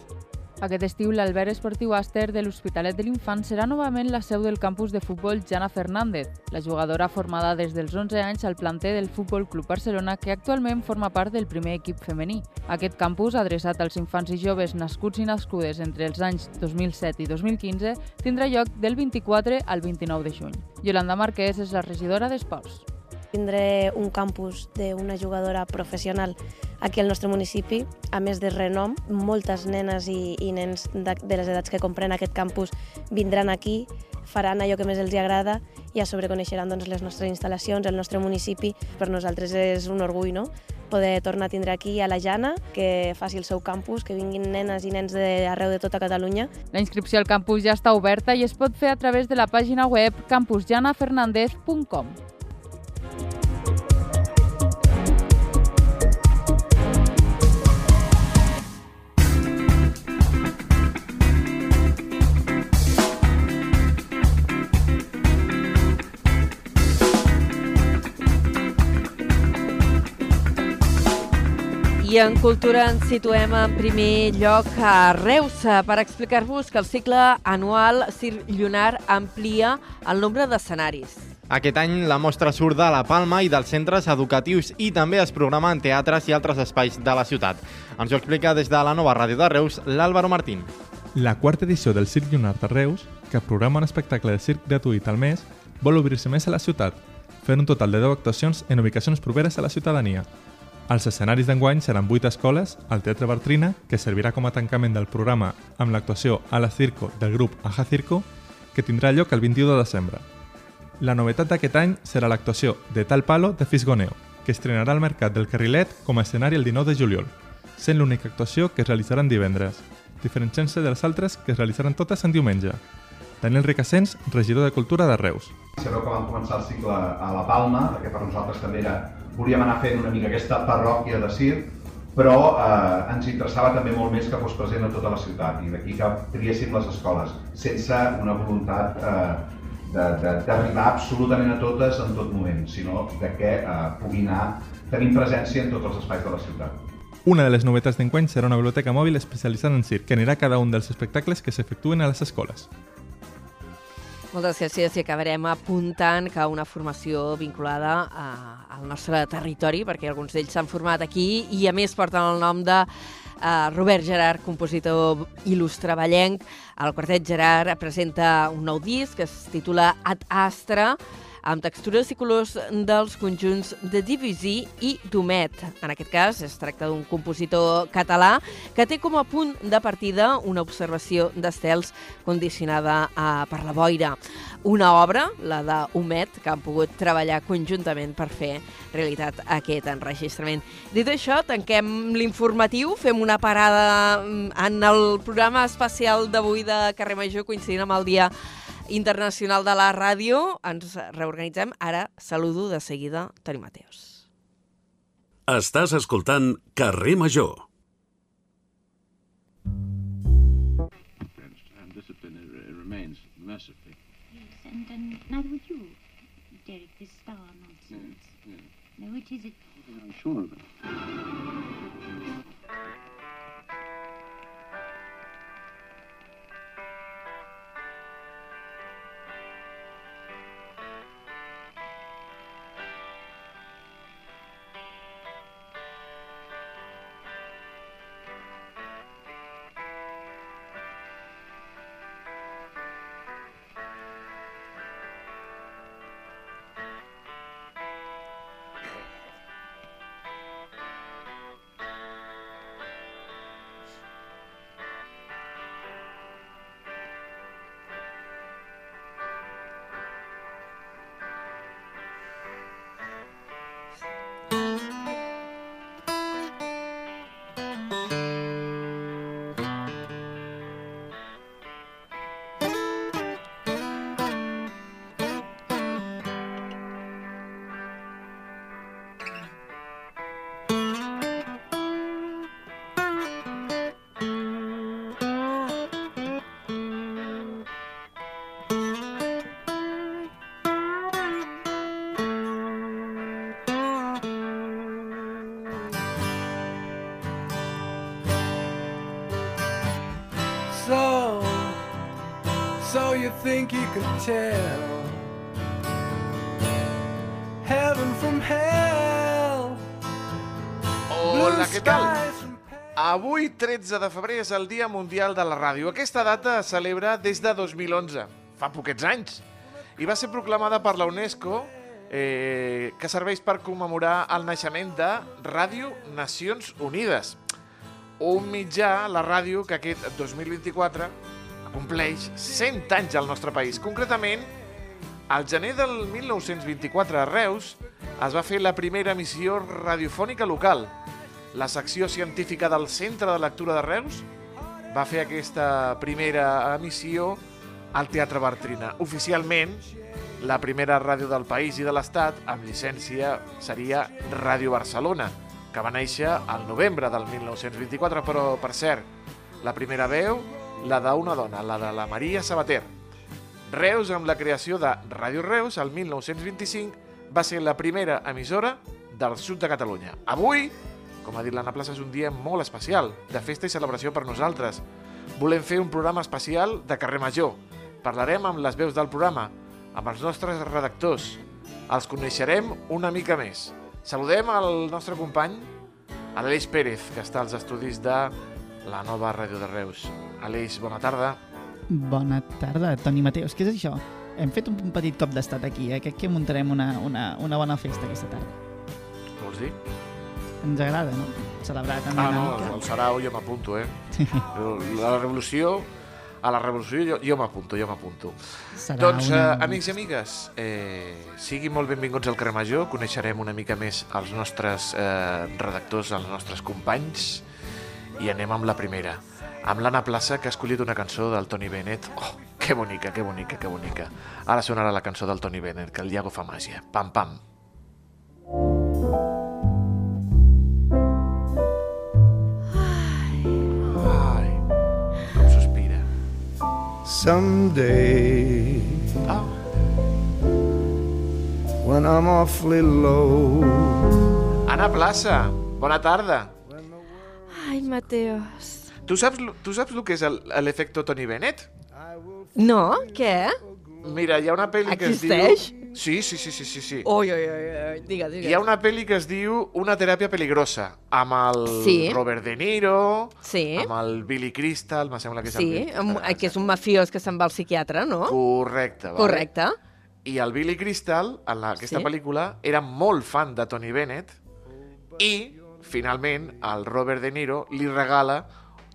Aquest estiu, l'Albert Esportiu Aster de l'Hospitalet de l'Infant serà novament la seu del campus de futbol Jana Fernández, la jugadora formada des dels 11 anys al planter del Futbol Club Barcelona que actualment forma part del primer equip femení. Aquest campus, adreçat als infants i joves nascuts i nascudes entre els anys 2007 i 2015, tindrà lloc del 24 al 29 de juny. Yolanda Marquès és la regidora d'Esports tindré un campus d'una jugadora professional aquí al nostre municipi, a més de renom. Moltes nenes i, i nens de, de les edats que compren aquest campus vindran aquí, faran allò que més els agrada i a sobre coneixeran doncs, les nostres instal·lacions, el nostre municipi. Per nosaltres és un orgull, no?, poder tornar a tindre aquí a la Jana, que faci el seu campus, que vinguin nenes i nens d'arreu de tota Catalunya. La inscripció al campus ja està oberta i es pot fer a través de la pàgina web campusjanafernandez.com. I en cultura ens situem en primer lloc a Reus per explicar-vos que el cicle anual Circ Llunar amplia el nombre d'escenaris. Aquest any la mostra surt de la Palma i dels centres educatius i també es programa en teatres i altres espais de la ciutat. Ens ho explica des de la nova ràdio de Reus, l'Àlvaro Martín. La quarta edició del Circ Llunar de Reus, que programa un espectacle de circ gratuït al mes, vol obrir-se més a la ciutat, fent un total de 10 actuacions en ubicacions properes a la ciutadania. Els escenaris d'enguany seran 8 escoles, al Teatre Bartrina, que servirà com a tancament del programa amb l'actuació a la Circo del grup Aja Circo, que tindrà lloc el 21 de desembre. La novetat d'aquest any serà l'actuació de Tal Palo de Fisgoneo, que estrenarà al Mercat del Carrilet com a escenari el 19 de juliol, sent l'única actuació que es realitzarà en divendres, diferenciant-se de les altres que es realitzaran totes en diumenge. Daniel Ricassens, regidor de Cultura de Reus. Sabeu que vam començar el cicle a la Palma, que per nosaltres també era volíem anar fent una mica aquesta parròquia de circ, però eh, ens interessava també molt més que fos present a tota la ciutat i d'aquí que triéssim les escoles, sense una voluntat eh, d'arribar absolutament a totes en tot moment, sinó de que eh, pugui anar tenint presència en tots els espais de la ciutat. Una de les novetats d'enguany serà una biblioteca mòbil especialitzada en circ, que anirà a cada un dels espectacles que s'efectuen a les escoles. Moltes gràcies i acabarem apuntant que una formació vinculada a, al nostre territori, perquè alguns d'ells s'han format aquí i a més porten el nom de Uh, Robert Gerard, compositor il·lustre ballenc. El quartet Gerard presenta un nou disc que es titula Ad Astra, amb textures i colors dels conjunts de Debussy i Domet. En aquest cas, es tracta d'un compositor català que té com a punt de partida una observació d'estels condicionada a, per la boira. Una obra, la de Humet, que han pogut treballar conjuntament per fer realitat aquest enregistrament. Dit això, tanquem l'informatiu, fem una parada mm, en el programa especial d'avui de Carrer Major, coincidint amb el dia internacional de la ràdio. Ens reorganitzem. Ara saludo de seguida Toni Mateos. Estàs escoltant Carrer Major. uh, mercifully. Yes, and, and neither would you, Derek, this star nonsense. No, it is it. I'm sure of it. Think you can tell heaven from hell? Hola, què tal? Avui, 13 de febrer, és el Dia Mundial de la Ràdio. Aquesta data es celebra des de 2011, fa poquets anys, i va ser proclamada per la UNESCO eh, que serveix per commemorar el naixement de Ràdio Nacions Unides, un mitjà, la ràdio, que aquest 2024 compleix 100 anys al nostre país. Concretament, al gener del 1924 a Reus es va fer la primera emissió radiofònica local. La secció científica del Centre de Lectura de Reus va fer aquesta primera emissió al Teatre Bartrina. Oficialment, la primera ràdio del país i de l'Estat amb llicència seria Ràdio Barcelona, que va néixer al novembre del 1924, però, per cert, la primera veu, la d'una dona, la de la Maria Sabater. Reus, amb la creació de Ràdio Reus, el 1925, va ser la primera emissora del sud de Catalunya. Avui, com ha dit l'Anna Plaça, és un dia molt especial, de festa i celebració per nosaltres. Volem fer un programa especial de carrer Major. Parlarem amb les veus del programa, amb els nostres redactors. Els coneixerem una mica més. Saludem al nostre company, Aleix Pérez, que està als estudis de la nova ràdio de Reus. Aleix, bona tarda. Bona tarda, Toni Mateus. Què és això? Hem fet un petit cop d'estat aquí, eh? Crec que muntarem una, una, una bona festa aquesta tarda. Vols dir? Ens agrada, no? Celebrar també Ah, una no, mica. el Sarau jo m'apunto, eh? La revolució, a la revolució jo, jo m'apunto, jo m'apunto. Doncs, una- eh, amics i amigues, eh, siguin molt benvinguts al carrer Major, coneixerem una mica més els nostres eh, redactors, els nostres companys, i anem amb la primera, amb l'Anna Plaça, que ha escollit una cançó del Tony Bennett. Oh, que bonica, que bonica, que bonica. Ara sonarà la cançó del Tony Bennett, que el Iago fa màgia. Pam, pam. Ai, com sospira. Someday, Ah. when I'm awfully low, Anna Plaça, bona tarda. Ai, Mateos. Tu saps, tu saps el que és el- l'efecte Tony Bennett? No? Què? Mira, hi ha una pel·li que es diu... Existeix? Sí, sí, sí, sí, sí. sí. Ui, ui, ui. Digues, digues. Hi ha una pel·li que es diu Una teràpia peligrosa, amb el Sí. Robert De Niro, Sí. amb el Billy Crystal, me sembla que és el Sí, Billy amb, que és un mafiós que se'n va al psiquiatre, no? Correcte. Vale? Correcte. I el Billy Crystal, en la, aquesta Sí. pel·lícula, era molt fan de Tony Bennett i, finalment, el Robert De Niro li regala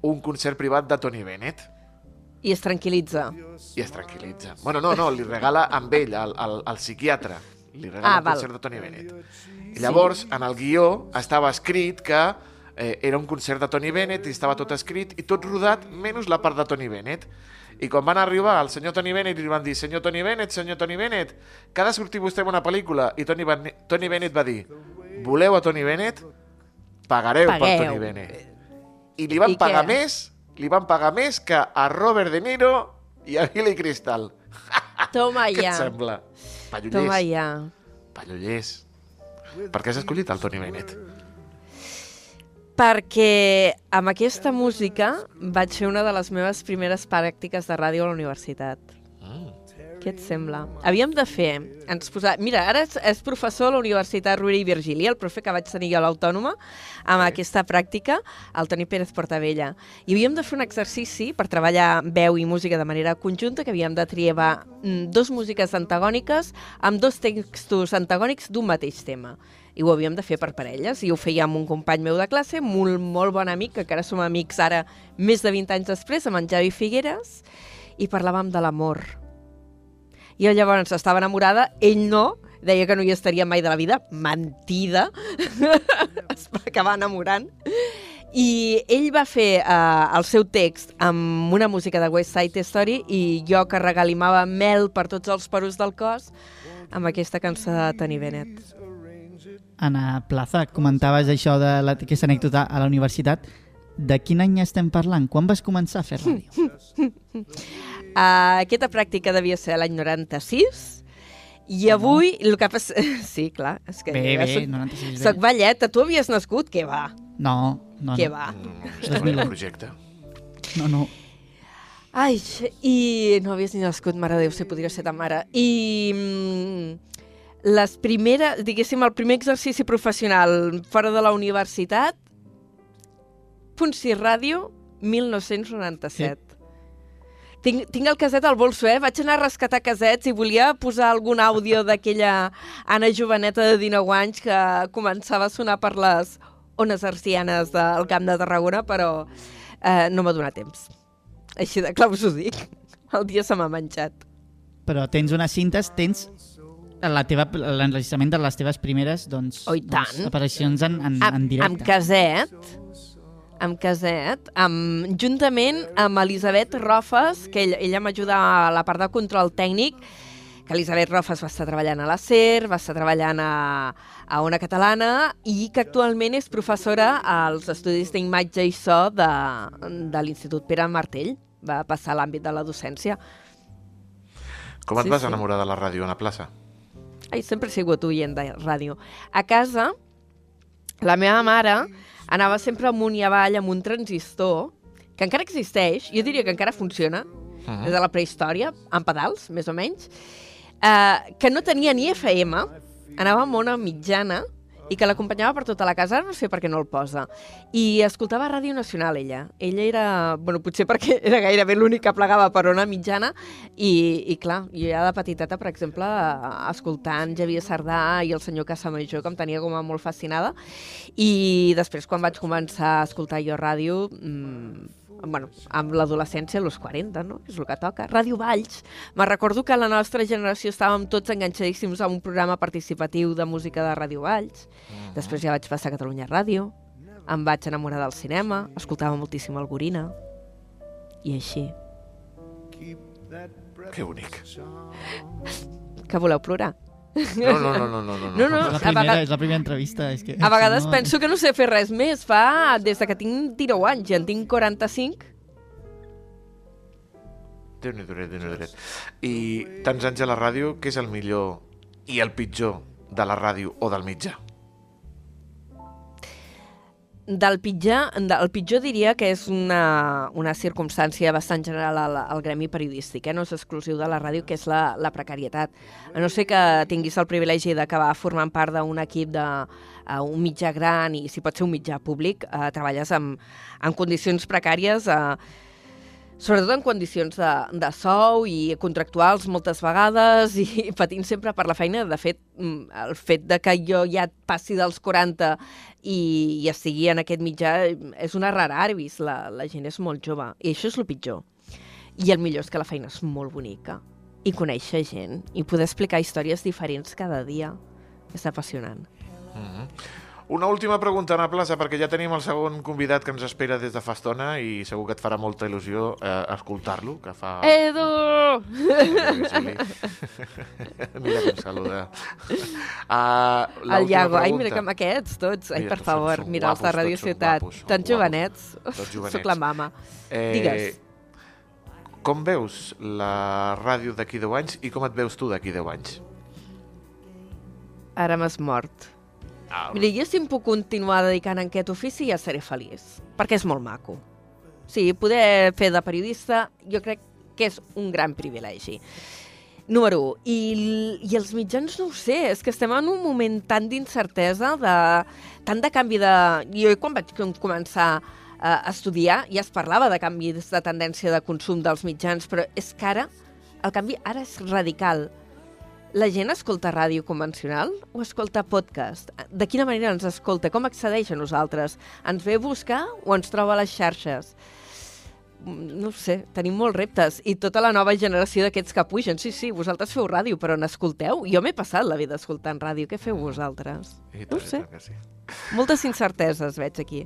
un concert privat de Tony Bennett I es tranquil·litza. i es tranquil·litza. Bueno, no, no, li regala amb ell, al, al, al psiquiatre. Li regala Ah, un val. concert de Tony Bennett. I llavors, en el guió, estava escrit que eh, era un concert de Tony Bennett i estava tot escrit i tot rodat, menys la part de Tony Bennett. I quan van arribar al senyor Tony Bennett i li van dir senyor Tony Bennett, senyor Tony Bennett, que ha de sortir vostè en una pel·lícula? I Tony, Tony Bennett va dir voleu a Tony Bennett? Pagareu per Pagueu. Tony Bennett. I li van I pagar què? més li van pagar més que a Robert De Niro i a Billy Crystal. Toma Què ja. et sembla? Pallollers. Toma ja. Pallollers. Per què has escollit el Tony Bennett? Perquè amb aquesta música vaig fer una de les meves primeres pràctiques de ràdio a la universitat. Què et sembla? Havíem de fer... Ens posa... Mira, ara és, és professor a la Universitat Rovira i Virgili, el profe que vaig tenir jo a l'Autònoma, amb aquesta pràctica, el Toni Pérez Portavella. I havíem de fer un exercici per treballar veu i música de manera conjunta, que havíem de triar mm, dos músiques antagòniques amb dos textos antagònics d'un mateix tema i ho havíem de fer per parelles, i ho feia amb un company meu de classe, molt, molt bon amic, que encara som amics ara més de 20 anys després, amb en Javi Figueres, i parlàvem de l'amor. I jo llavors estava enamorada, ell no, deia que no hi estaria mai de la vida, mentida, es va acabar enamorant, i ell va fer uh, el seu text amb una música de West Side Story i jo que regalimava mel per tots els poros del cos amb aquesta cançó de Tony Bennett. Anna Plaza, comentaves això de la, aquesta anècdota a la universitat. De quin any estem parlant? Quan vas començar a fer ràdio? Uh, aquesta pràctica devia ser l'any 96 i avui el que passa... Sí, clar, és que Bé, bé, soc, 96 bé. soc velleta. Tu havies nascut? Què va? No, no, Què no. va? Estava en el projecte. No, no. Ai, i no havies ni nascut, mare de Déu, si podria ser ta mare. I mm, les primeres, diguéssim, el primer exercici professional fora de la universitat, Punt 6 Ràdio, 1997. Tinc, tinc el caset al bolso, eh? Vaig anar a rescatar casets i volia posar algun àudio d'aquella Anna joveneta de 19 anys que començava a sonar per les ones arcianes del Camp de Tarragona, però eh, no m'ha donat temps. Així de clar us ho dic. El dia se m'ha menjat. Però tens unes cintes, tens la teva l'enregistrament de les teves primeres doncs, Oh, doncs, aparicions en, en, en directe. amb caset, amb caset, amb, juntament amb Elisabet Rofes, que ella, ella m'ajuda a la part de control tècnic, que Elisabet Rofes va estar treballant a la SER, va estar treballant a, a Ona Catalana i que actualment és professora als estudis d'imatge i so de, de l'Institut Pere Martell. Va passar a l'àmbit de la docència. Com et Sí, vas sí. enamorar de la ràdio a la plaça? Ai, sempre he sigut oient de ràdio. A casa, la meva mare anava sempre amunt i avall amb un transistor, que encara existeix, jo diria que encara funciona, Mhm. des de la prehistòria, amb pedals, més o menys, eh, que no tenia ni FM, anava amb ona mitjana, i que l'acompanyava per tota la casa, ara no sé per què no el posa. I escoltava Ràdio Nacional, ella. Ella era, bueno, potser perquè era gairebé l'únic que plegava per ona mitjana, i, i clar, jo ja de petiteta, per exemple, escoltant Javier Sardà i el senyor Casamajor, que em tenia com a molt fascinada, i després quan vaig començar a escoltar jo ràdio, mmm, bueno, amb l'adolescència, als 40, no? És el que toca. Ràdio Valls. Me recordo que a la nostra generació estàvem tots enganxadíssims a un programa participatiu de música de Ràdio Valls. Després ja vaig passar a Catalunya Ràdio, em vaig enamorar del cinema, escoltava moltíssim el Gorina, i així. Que bonic. Que voleu plorar? No, no, no, no, no, no. no, no és, la primera, vegades, és la primera entrevista. És que, a vegades no... penso que no sé fer res més. Fa des de que tinc 19 anys i en tinc 45. Déu-n'hi-do, déu nhi I tants anys a la ràdio, què és el millor i el pitjor de la ràdio o del mitjà? Del pitjor, del pitjor diria que és una, una circumstància bastant general al, al gremi periodístic, eh? no és exclusiu de la ràdio, que és la, la precarietat. A no sé que tinguis el privilegi d'acabar formant part d'un equip de uh, un mitjà gran i si pot ser un mitjà públic, uh, treballes amb, en condicions precàries, uh, sobretot en condicions de, de sou i contractuals moltes vegades i patint sempre per la feina. De fet, mm, el fet de que jo ja passi dels 40 i, i estigui en aquest mitjà és una rara avis. La, la gent és molt jove i això és el pitjor. I el millor és que la feina és molt bonica i conèixer gent i poder explicar històries diferents cada dia. És apassionant. Mm -hmm. Una última pregunta, Anna Plaça, perquè ja tenim el segon convidat que ens espera des de fa estona i segur que et farà molta il·lusió eh, escoltar-lo, que fa... Edu! mira em saluda. Uh, el Iago, ai, mira que amb aquests tots. Ai, Mira, per tots favor, són mira els de guapos, Radio són Ciutat. guapos, són Tan guapos. jovenets. Tots jovenets. Soc la mama. Eh, Digues. Com veus la ràdio d'aquí 10 anys i com et veus tu d'aquí 10 anys? Ara m'has mort. Ah, Mira, jo si em puc continuar dedicant a aquest ofici ja seré feliç, perquè és molt maco. Sí, poder fer de periodista jo crec que és un gran privilegi. Número 1. I, I els mitjans no ho sé, és que estem en un moment tan d'incertesa, de, tant de canvi de... Jo quan vaig com- començar eh, a estudiar ja es parlava de canvis de tendència de consum dels mitjans, però és que ara el canvi ara és radical. La gent escolta ràdio convencional o escolta podcast? De quina manera ens escolta? Com accedeix a nosaltres? Ens ve a buscar o ens troba a les xarxes? Mm, No sé, tenim molts reptes. I tota la nova generació d'aquests que pugen. Sí, sí, vosaltres feu ràdio, però n'escolteu? Jo m'he passat la vida escoltant ràdio. Què feu vosaltres? I No tant, sé. i tant sí. Moltes incerteses veig aquí.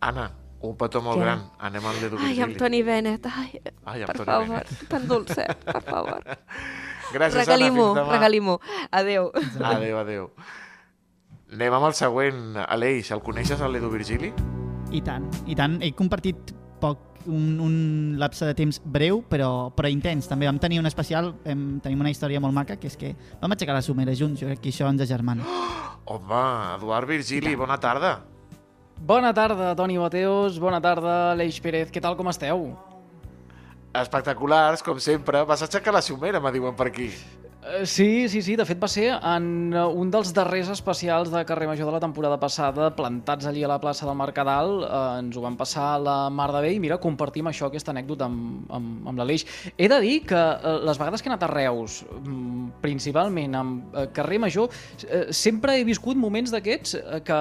Anna, un petó molt Què? gran. Anem al dedo Ai, Virgili. amb Toni Bennett. Ai, Ai, per Toni favor, tan dolcet, per favor. Gràcies, Regalim-ho, Anna. Regalim-ho. Adéu. Adéu, adéu. Anem amb el següent. Aleix, el coneixes, el Edu Virgili? I tant, i tant. He compartit poc, un, un lapse de temps breu, però, però intens. També vam tenir un especial, vam, tenim una història molt maca, que és que vam aixecar la somera junts. Jo crec que això ens agermana. Home, Eduard Virgili, bona tarda. Bona tarda, Toni Mateos. Bona tarda, Aleix Pérez. Què tal, com esteu? Espectaculars, com sempre. Vas aixecar la somera, me diuen per aquí. Eh, Sí, sí, sí, de fet va ser en eh, un dels darrers especials de Carrer Major de la temporada passada, plantats allí a la plaça del Mercadal, eh, ens ho van passar a la Mar de Bé i mira, compartim això, aquesta anècdota amb, amb, amb l'Aleix. He de dir que eh, les vegades que he anat a Reus, mm, principalment amb Carrer Major, eh, sempre he viscut moments d'aquests que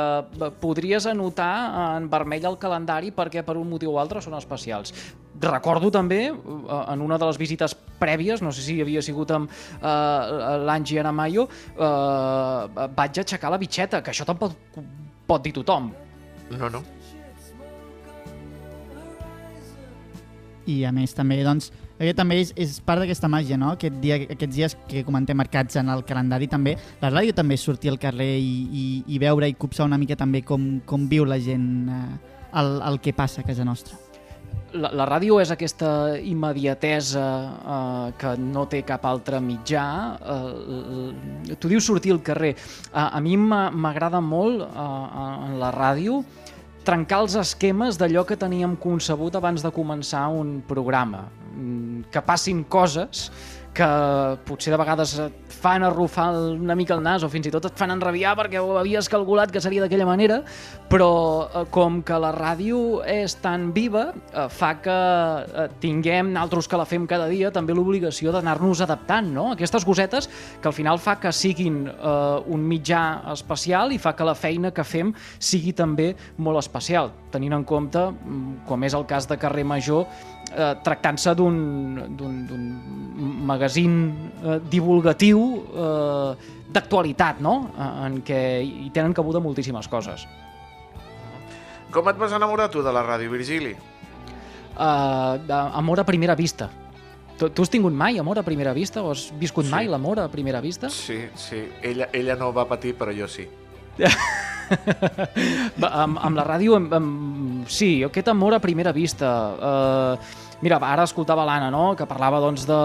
podries anotar en vermell al calendari perquè per un motiu o altre són especials. Recordo també, eh, en una de les visites prèvies, no sé si havia sigut amb eh, l'Angie Aramayo, eh, vaig aixecar la bitxeta, que això tampoc pot dir tothom. No, no. I a més també, doncs, aquest també és, és part d'aquesta màgia, no? Aquest dia, aquests dies que comentem marcats en el calendari també, la ràdio també és sortir al carrer i, i, i veure i copsar una mica també com, com viu la gent eh, el, el que passa a casa nostra. La, la ràdio és aquesta immediatesa eh, que no té cap altre mitjà. Eh, tu dius sortir al carrer. A, a mi m'a- m'agrada molt eh, en la ràdio trencar els esquemes d'allò que teníem concebut abans de començar un programa. Mm, Que passin coses que potser de vegades et fan arrufar una mica el nas o fins i tot et fan enrabiar perquè ho havies calculat que seria d'aquella manera, però eh, com que la ràdio és tan viva, eh, fa que eh, tinguem, naltros que la fem cada dia, també l'obligació d'anar-nos adaptant, no? Aquestes cosetes que al final fa que siguin eh, un mitjà especial i fa que la feina que fem sigui també molt especial, tenint en compte, mm, com és el cas de Carrer Major, eh, tractant-se d'un magazín eh, divulgatiu eh, d'actualitat, no? Eh, en què hi tenen cabuda moltíssimes coses. Com et vas enamorar tu de la ràdio, Virgili? Uh, amor a primera vista. Tu, tu has tingut mai amor a primera vista? O has viscut Sí. mai l'amor a primera vista? Sí, sí. Ella, ella no va patir, però jo sí. Amb, amb la ràdio, amb, amb, sí, aquest amor a primera vista. Uh, Mira, ara escoltava l'Anna, no?, que parlava doncs, de,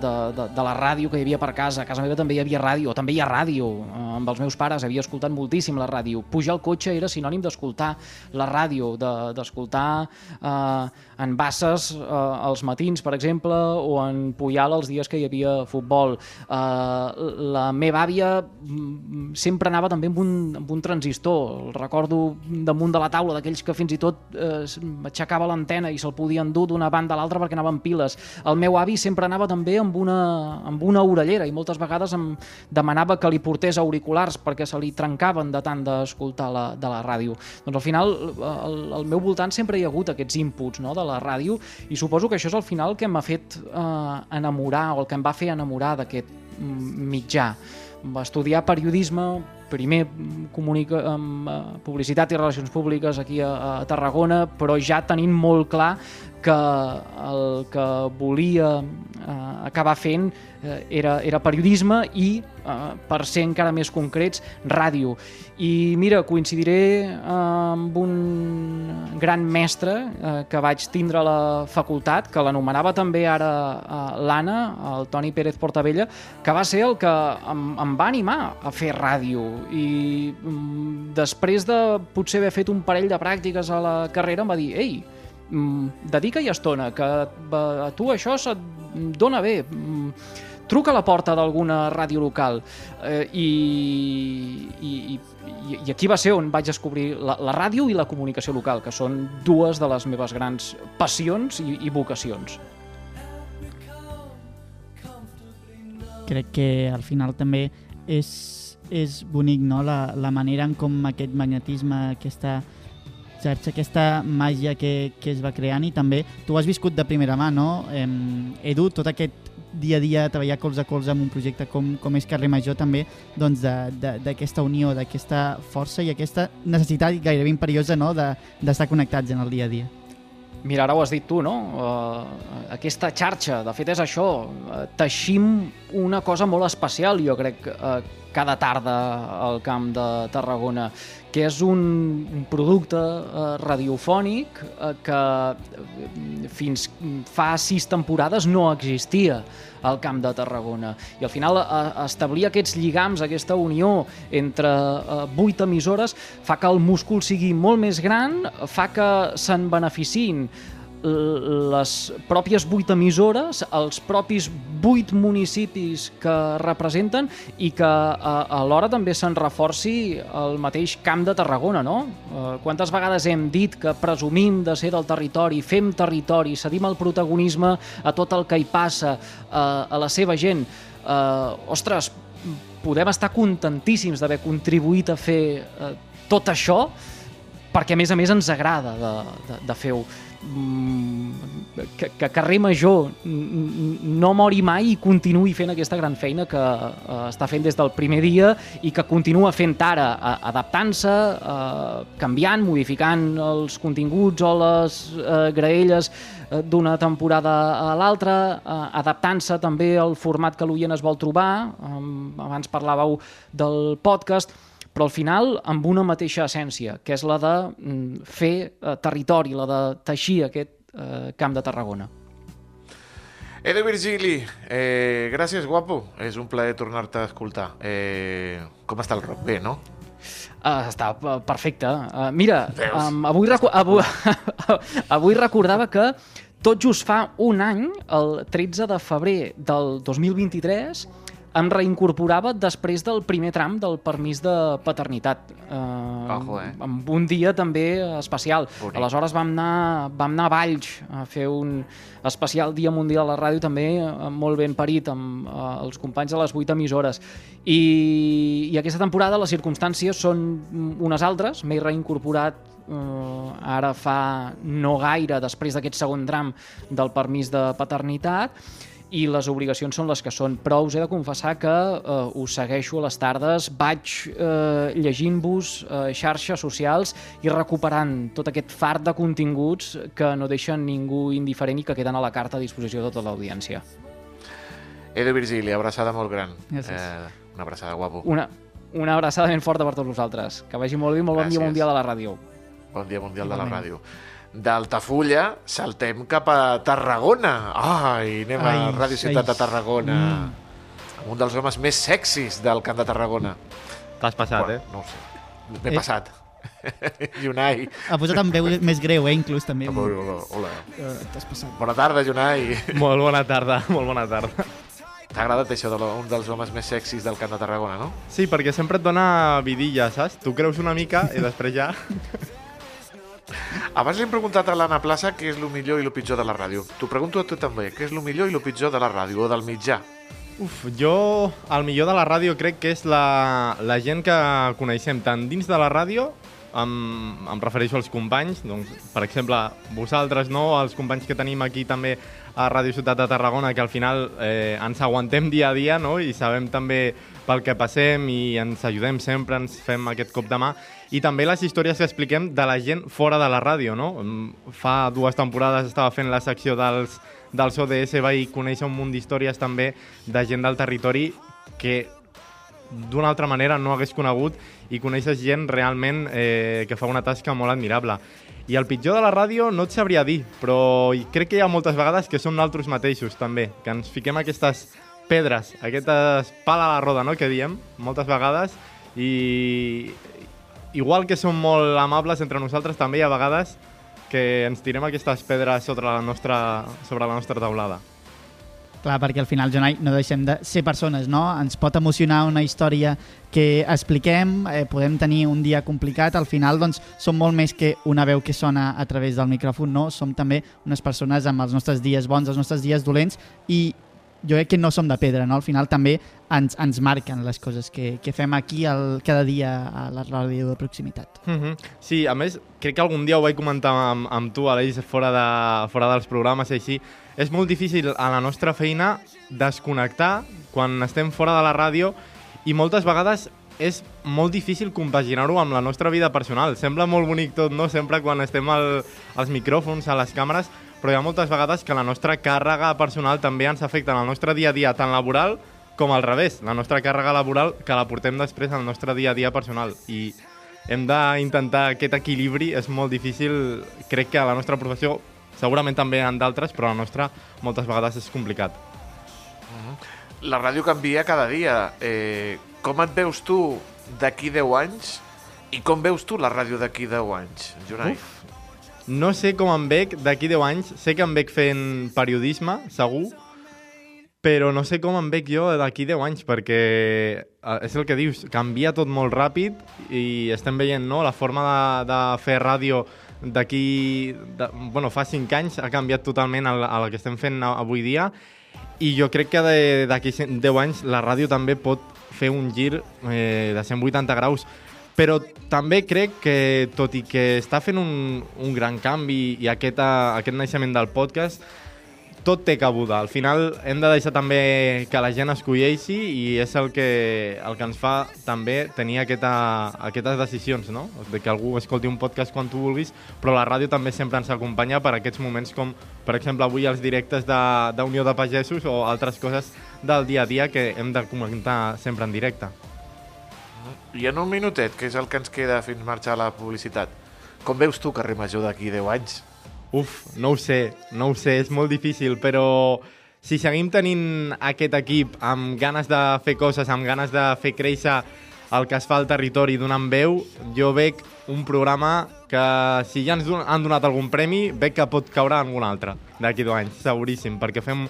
de, de, de la ràdio que hi havia per casa. A casa meva també hi havia ràdio, també hi ha ràdio. Eh, amb els meus pares havia escoltat moltíssim la ràdio. Pujar al cotxe era sinònim d'escoltar la ràdio, de- d'escoltar eh, en Basses eh, els matins, per exemple, o en Puyal els dies que hi havia futbol. Eh, la meva àvia mm, sempre anava també amb un, amb un transistor. El recordo damunt de la taula d'aquells que fins i tot eh, aixecava l'antena i se'l podia endur d'una banda l'altra perquè anava amb piles. El meu avi sempre anava també amb una, amb una orellera i moltes vegades em demanava que li portés auriculars perquè se li trencaven de tant d'escoltar la, de la ràdio. Doncs al final, al, al meu voltant sempre hi ha hagut aquests inputs no, de la ràdio i suposo que això és al final que m'ha fet eh, enamorar o el que em va fer enamorar d'aquest mitjà. Va estudiar periodisme, primer comunica, amb eh, publicitat i relacions públiques aquí a, a Tarragona, però ja tenint molt clar que el que volia eh, acabar fent eh, era, era periodisme i, eh, per ser encara més concrets, ràdio. I mira, coincidiré eh, amb un gran mestre eh, que vaig tindre a la facultat, que l'anomenava també ara eh, l'Anna, el Toni Pérez Portabella, que va ser el que em, em va animar a fer ràdio. I mm, després de potser haver fet un parell de pràctiques a la carrera em va dir «Ei, mm, dedica-hi estona, que a tu això se't dona bé, mm, truca a la porta d'alguna ràdio local eh, i, i, i, i aquí va ser on vaig descobrir la, la ràdio i la comunicació local, que són dues de les meves grans passions i, i vocacions. crec que al final també és, és bonic no? la, la manera en com aquest magnetisme, aquesta xarxa, aquesta màgia que, que es va creant i també tu has viscut de primera mà, no? Em, Edu, tot aquest dia a dia treballar colze a colze amb un projecte com, com és Carrer Major també doncs de- de- d'aquesta unió, d'aquesta força i aquesta necessitat gairebé imperiosa no? de- d'estar connectats en el dia a dia. Mira, ara ho has dit tu, no? Uh, aquesta xarxa, de fet és això, uh, teixim una cosa molt especial, jo crec, uh, cada tarda al Camp de Tarragona, que és un, producte uh, radiofònic uh, que eh, fins fa sis temporades no existia al Camp de Tarragona. I al final eh, establir aquests lligams, aquesta unió entre eh, vuit emissores fa que el múscul sigui molt més gran, fa que se'n beneficiïn l- les pròpies vuit emissores, els propis vuit municipis que representen i que eh, alhora també se'n reforci el mateix Camp de Tarragona, no? Eh, quantes vegades hem dit que presumim de ser del territori, fem territori, cedim el protagonisme a tot el que hi passa, eh, a la seva gent. Eh, ostres, podem estar contentíssims d'haver contribuït a fer eh, tot això perquè a més a més ens agrada de, de, de fer-ho que, que Carrer Major no mori mai i continuï fent aquesta gran feina que eh, està fent des del primer dia i que continua fent ara, eh, adaptant-se, eh, canviant, modificant els continguts o les eh, graelles eh, d'una temporada a l'altra, eh, adaptant-se també al format que l'oient es vol trobar. Eh, abans parlàveu del podcast, però al final amb una mateixa essència, que és la de mm, fer eh, territori, la de teixir aquest eh, camp de Tarragona. Edu Virgili, eh, gràcies, guapo. És un plaer tornar-te a escoltar. Eh, com està el rock? Bé, no? Uh, està uh, perfecte. Uh, mira, um, avui, recu avui, avui recordava que tot just fa un any, el 13 de febrer del 2023, em reincorporava després del primer tram del permís de paternitat. Uh, Ojo, eh? Amb un dia també especial. Bonic. Aleshores vam anar, vam anar a Valls a fer un especial Dia Mundial a la Ràdio, també eh, molt ben parit amb eh, els companys de les vuit emissores. I, I aquesta temporada les circumstàncies són unes altres. M'he reincorporat eh, ara fa no gaire, després d'aquest segon tram del permís de paternitat, i les obligacions són les que són, però us he de confessar que eh, us segueixo a les tardes, vaig eh, llegint-vos eh, xarxes socials i recuperant tot aquest fart de continguts que no deixen ningú indiferent i que queden a la carta a disposició de tota l'audiència. Edu Virgili, abraçada molt gran. Gràcies. Eh, una abraçada, guapo. Una, una abraçada ben forta per tots vosaltres. Que vagi molt bé, molt bon dia Gràcies. mundial a la ràdio. Bon dia mundial de la ràdio. d'Altafulla saltem cap a Tarragona. Ai, anem a Ai, Ràdio Ciutat ai. de Tarragona. Mm. Amb un dels homes més sexis del Camp de Tarragona. T'has passat, Bueno, eh? No ho sé. M'he Eh. passat. Junai. Ha posat en veu més greu, eh, inclús, també. Hola, hola, hola. Eh, T'has passat. Bona tarda, Junai. Molt bona tarda, molt bona tarda. T'ha agradat això de lo- un dels homes més sexis del Camp de Tarragona, no? Sí, perquè sempre et dona vidilla, saps? Tu creus una mica i després ja... Abans li hem preguntat a l'Anna Plaça què és el millor i el pitjor de la ràdio. T'ho pregunto a tu també, què és el millor i el pitjor de la ràdio o del mitjà? Uf, jo, el millor de la ràdio crec que és la, la gent que coneixem tant dins de la ràdio, em, em refereixo als companys, doncs, per exemple, vosaltres, no? els companys que tenim aquí també a Ràdio Ciutat de Tarragona, que al final eh, ens aguantem dia a dia no? i sabem també pel que passem i ens ajudem sempre, ens fem aquest cop de mà, i també les històries que expliquem de la gent fora de la ràdio. No? Mm, Fa dues temporades estava fent la secció dels, dels ODS, vaig conèixer un munt d'històries també de gent del territori que d'una altra manera no hagués conegut i coneixes gent realment eh, que fa una tasca molt admirable. I el pitjor de la ràdio no et sabria dir, però crec que hi ha moltes vegades que som nosaltres mateixos també, que ens fiquem aquestes pedres, aquestes pal a la roda, no?, que diem moltes vegades, i igual que som molt amables entre nosaltres, també hi ha vegades que ens tirem aquestes pedres sobre la nostra, sobre la nostra taulada. Clar, perquè al final, Jonai, no deixem de ser persones, no? Ens pot emocionar una història que expliquem, eh, podem tenir un dia complicat, al final, doncs, som molt més que una veu que sona a través del micròfon, no? Som també unes persones amb els nostres dies bons, els nostres dies dolents, i jo crec que no som de pedra, no? Al final també ens, ens marquen les coses que, que fem aquí el, cada dia a la ràdio de proximitat. Mm -hmm. Sí, a més, crec que algun dia ho vaig comentar amb, amb tu, Aleix, fora, de, fora dels programes i així. És molt difícil a la nostra feina desconnectar quan estem fora de la ràdio i moltes vegades és molt difícil compaginar-ho amb la nostra vida personal. Sembla molt bonic tot, no? Sempre quan estem al, als micròfons, a les càmeres, però hi ha moltes vegades que la nostra càrrega personal també ens afecta en el nostre dia a dia, tant laboral com al revés. La nostra càrrega laboral que la portem després al nostre dia a dia personal. I hem d'intentar aquest equilibri, és molt difícil, crec que a la nostra professió, segurament també en d'altres, però a la nostra moltes vegades és complicat. La ràdio canvia cada dia. Eh, com et veus tu d'aquí 10 anys i com veus tu la ràdio d'aquí 10 anys, Jonai? Uf. No sé com em veig d'aquí 10 anys, sé que em veig fent periodisme, segur, però no sé com em veig jo d'aquí 10 anys, perquè eh, és el que dius, canvia tot molt ràpid i estem veient no, la forma de, de fer ràdio d'aquí... Bueno, fa 5 anys ha canviat totalment el, el que estem fent avui dia. I jo crec que d'aquí 10 anys la ràdio també pot fer un gir eh, de 180 graus però també crec que, tot i que està fent un, un gran canvi i aquest, eh, aquest naixement del podcast, tot té cabuda. Al final hem de deixar també que la gent escolleixi i és el que, el que ens fa també tenir aquesta, aquestes decisions, no? De que algú escolti un podcast quan tu vulguis, però la ràdio també sempre ens acompanya per aquests moments com, per exemple, avui els directes d'Unió de, de Pagesos o altres coses del dia a dia que hem de comentar sempre en directe. I en un minutet, que és el que ens queda fins marxar la publicitat, com veus tu carrer Major d'aquí 10 anys? Uf, no ho sé, no ho sé, és molt difícil, però si seguim tenint aquest equip amb ganes de fer coses, amb ganes de fer créixer el que es fa al territori donant veu, jo veig un programa que si ja ens han donat algun premi, veig que pot caure algun altre d'aquí dos anys, seguríssim, perquè fem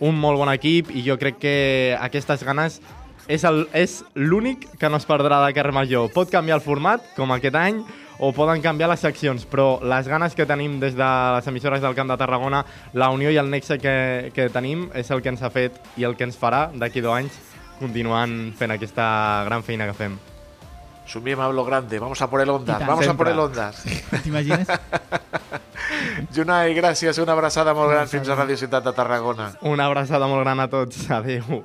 un molt bon equip i jo crec que aquestes ganes és el- és l'únic que no es perdrà de carrer Major. Pot canviar el format, com aquest any, o poden canviar les seccions, però les ganes que tenim des de les emissores del Camp de Tarragona, la unió i el nexe que, que tenim és el que ens ha fet i el que ens farà d'aquí dos anys continuant fent aquesta gran feina que fem. Somiem a lo grande, vamos a por el Ondas, vamos a Sempre. por el Ondas. T'imagines? Junai, gràcies, una abraçada molt gran fins a Ràdio Ciutat de Tarragona. Una abraçada molt gran a tots. Adéu.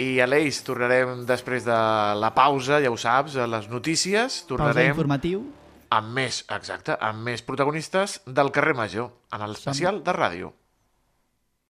I Aleix, tornarem després de la pausa, ja ho saps, a les notícies, Pausa tornarem informatiu. amb més, exacte, amb més protagonistes del carrer Major, en el especial de ràdio.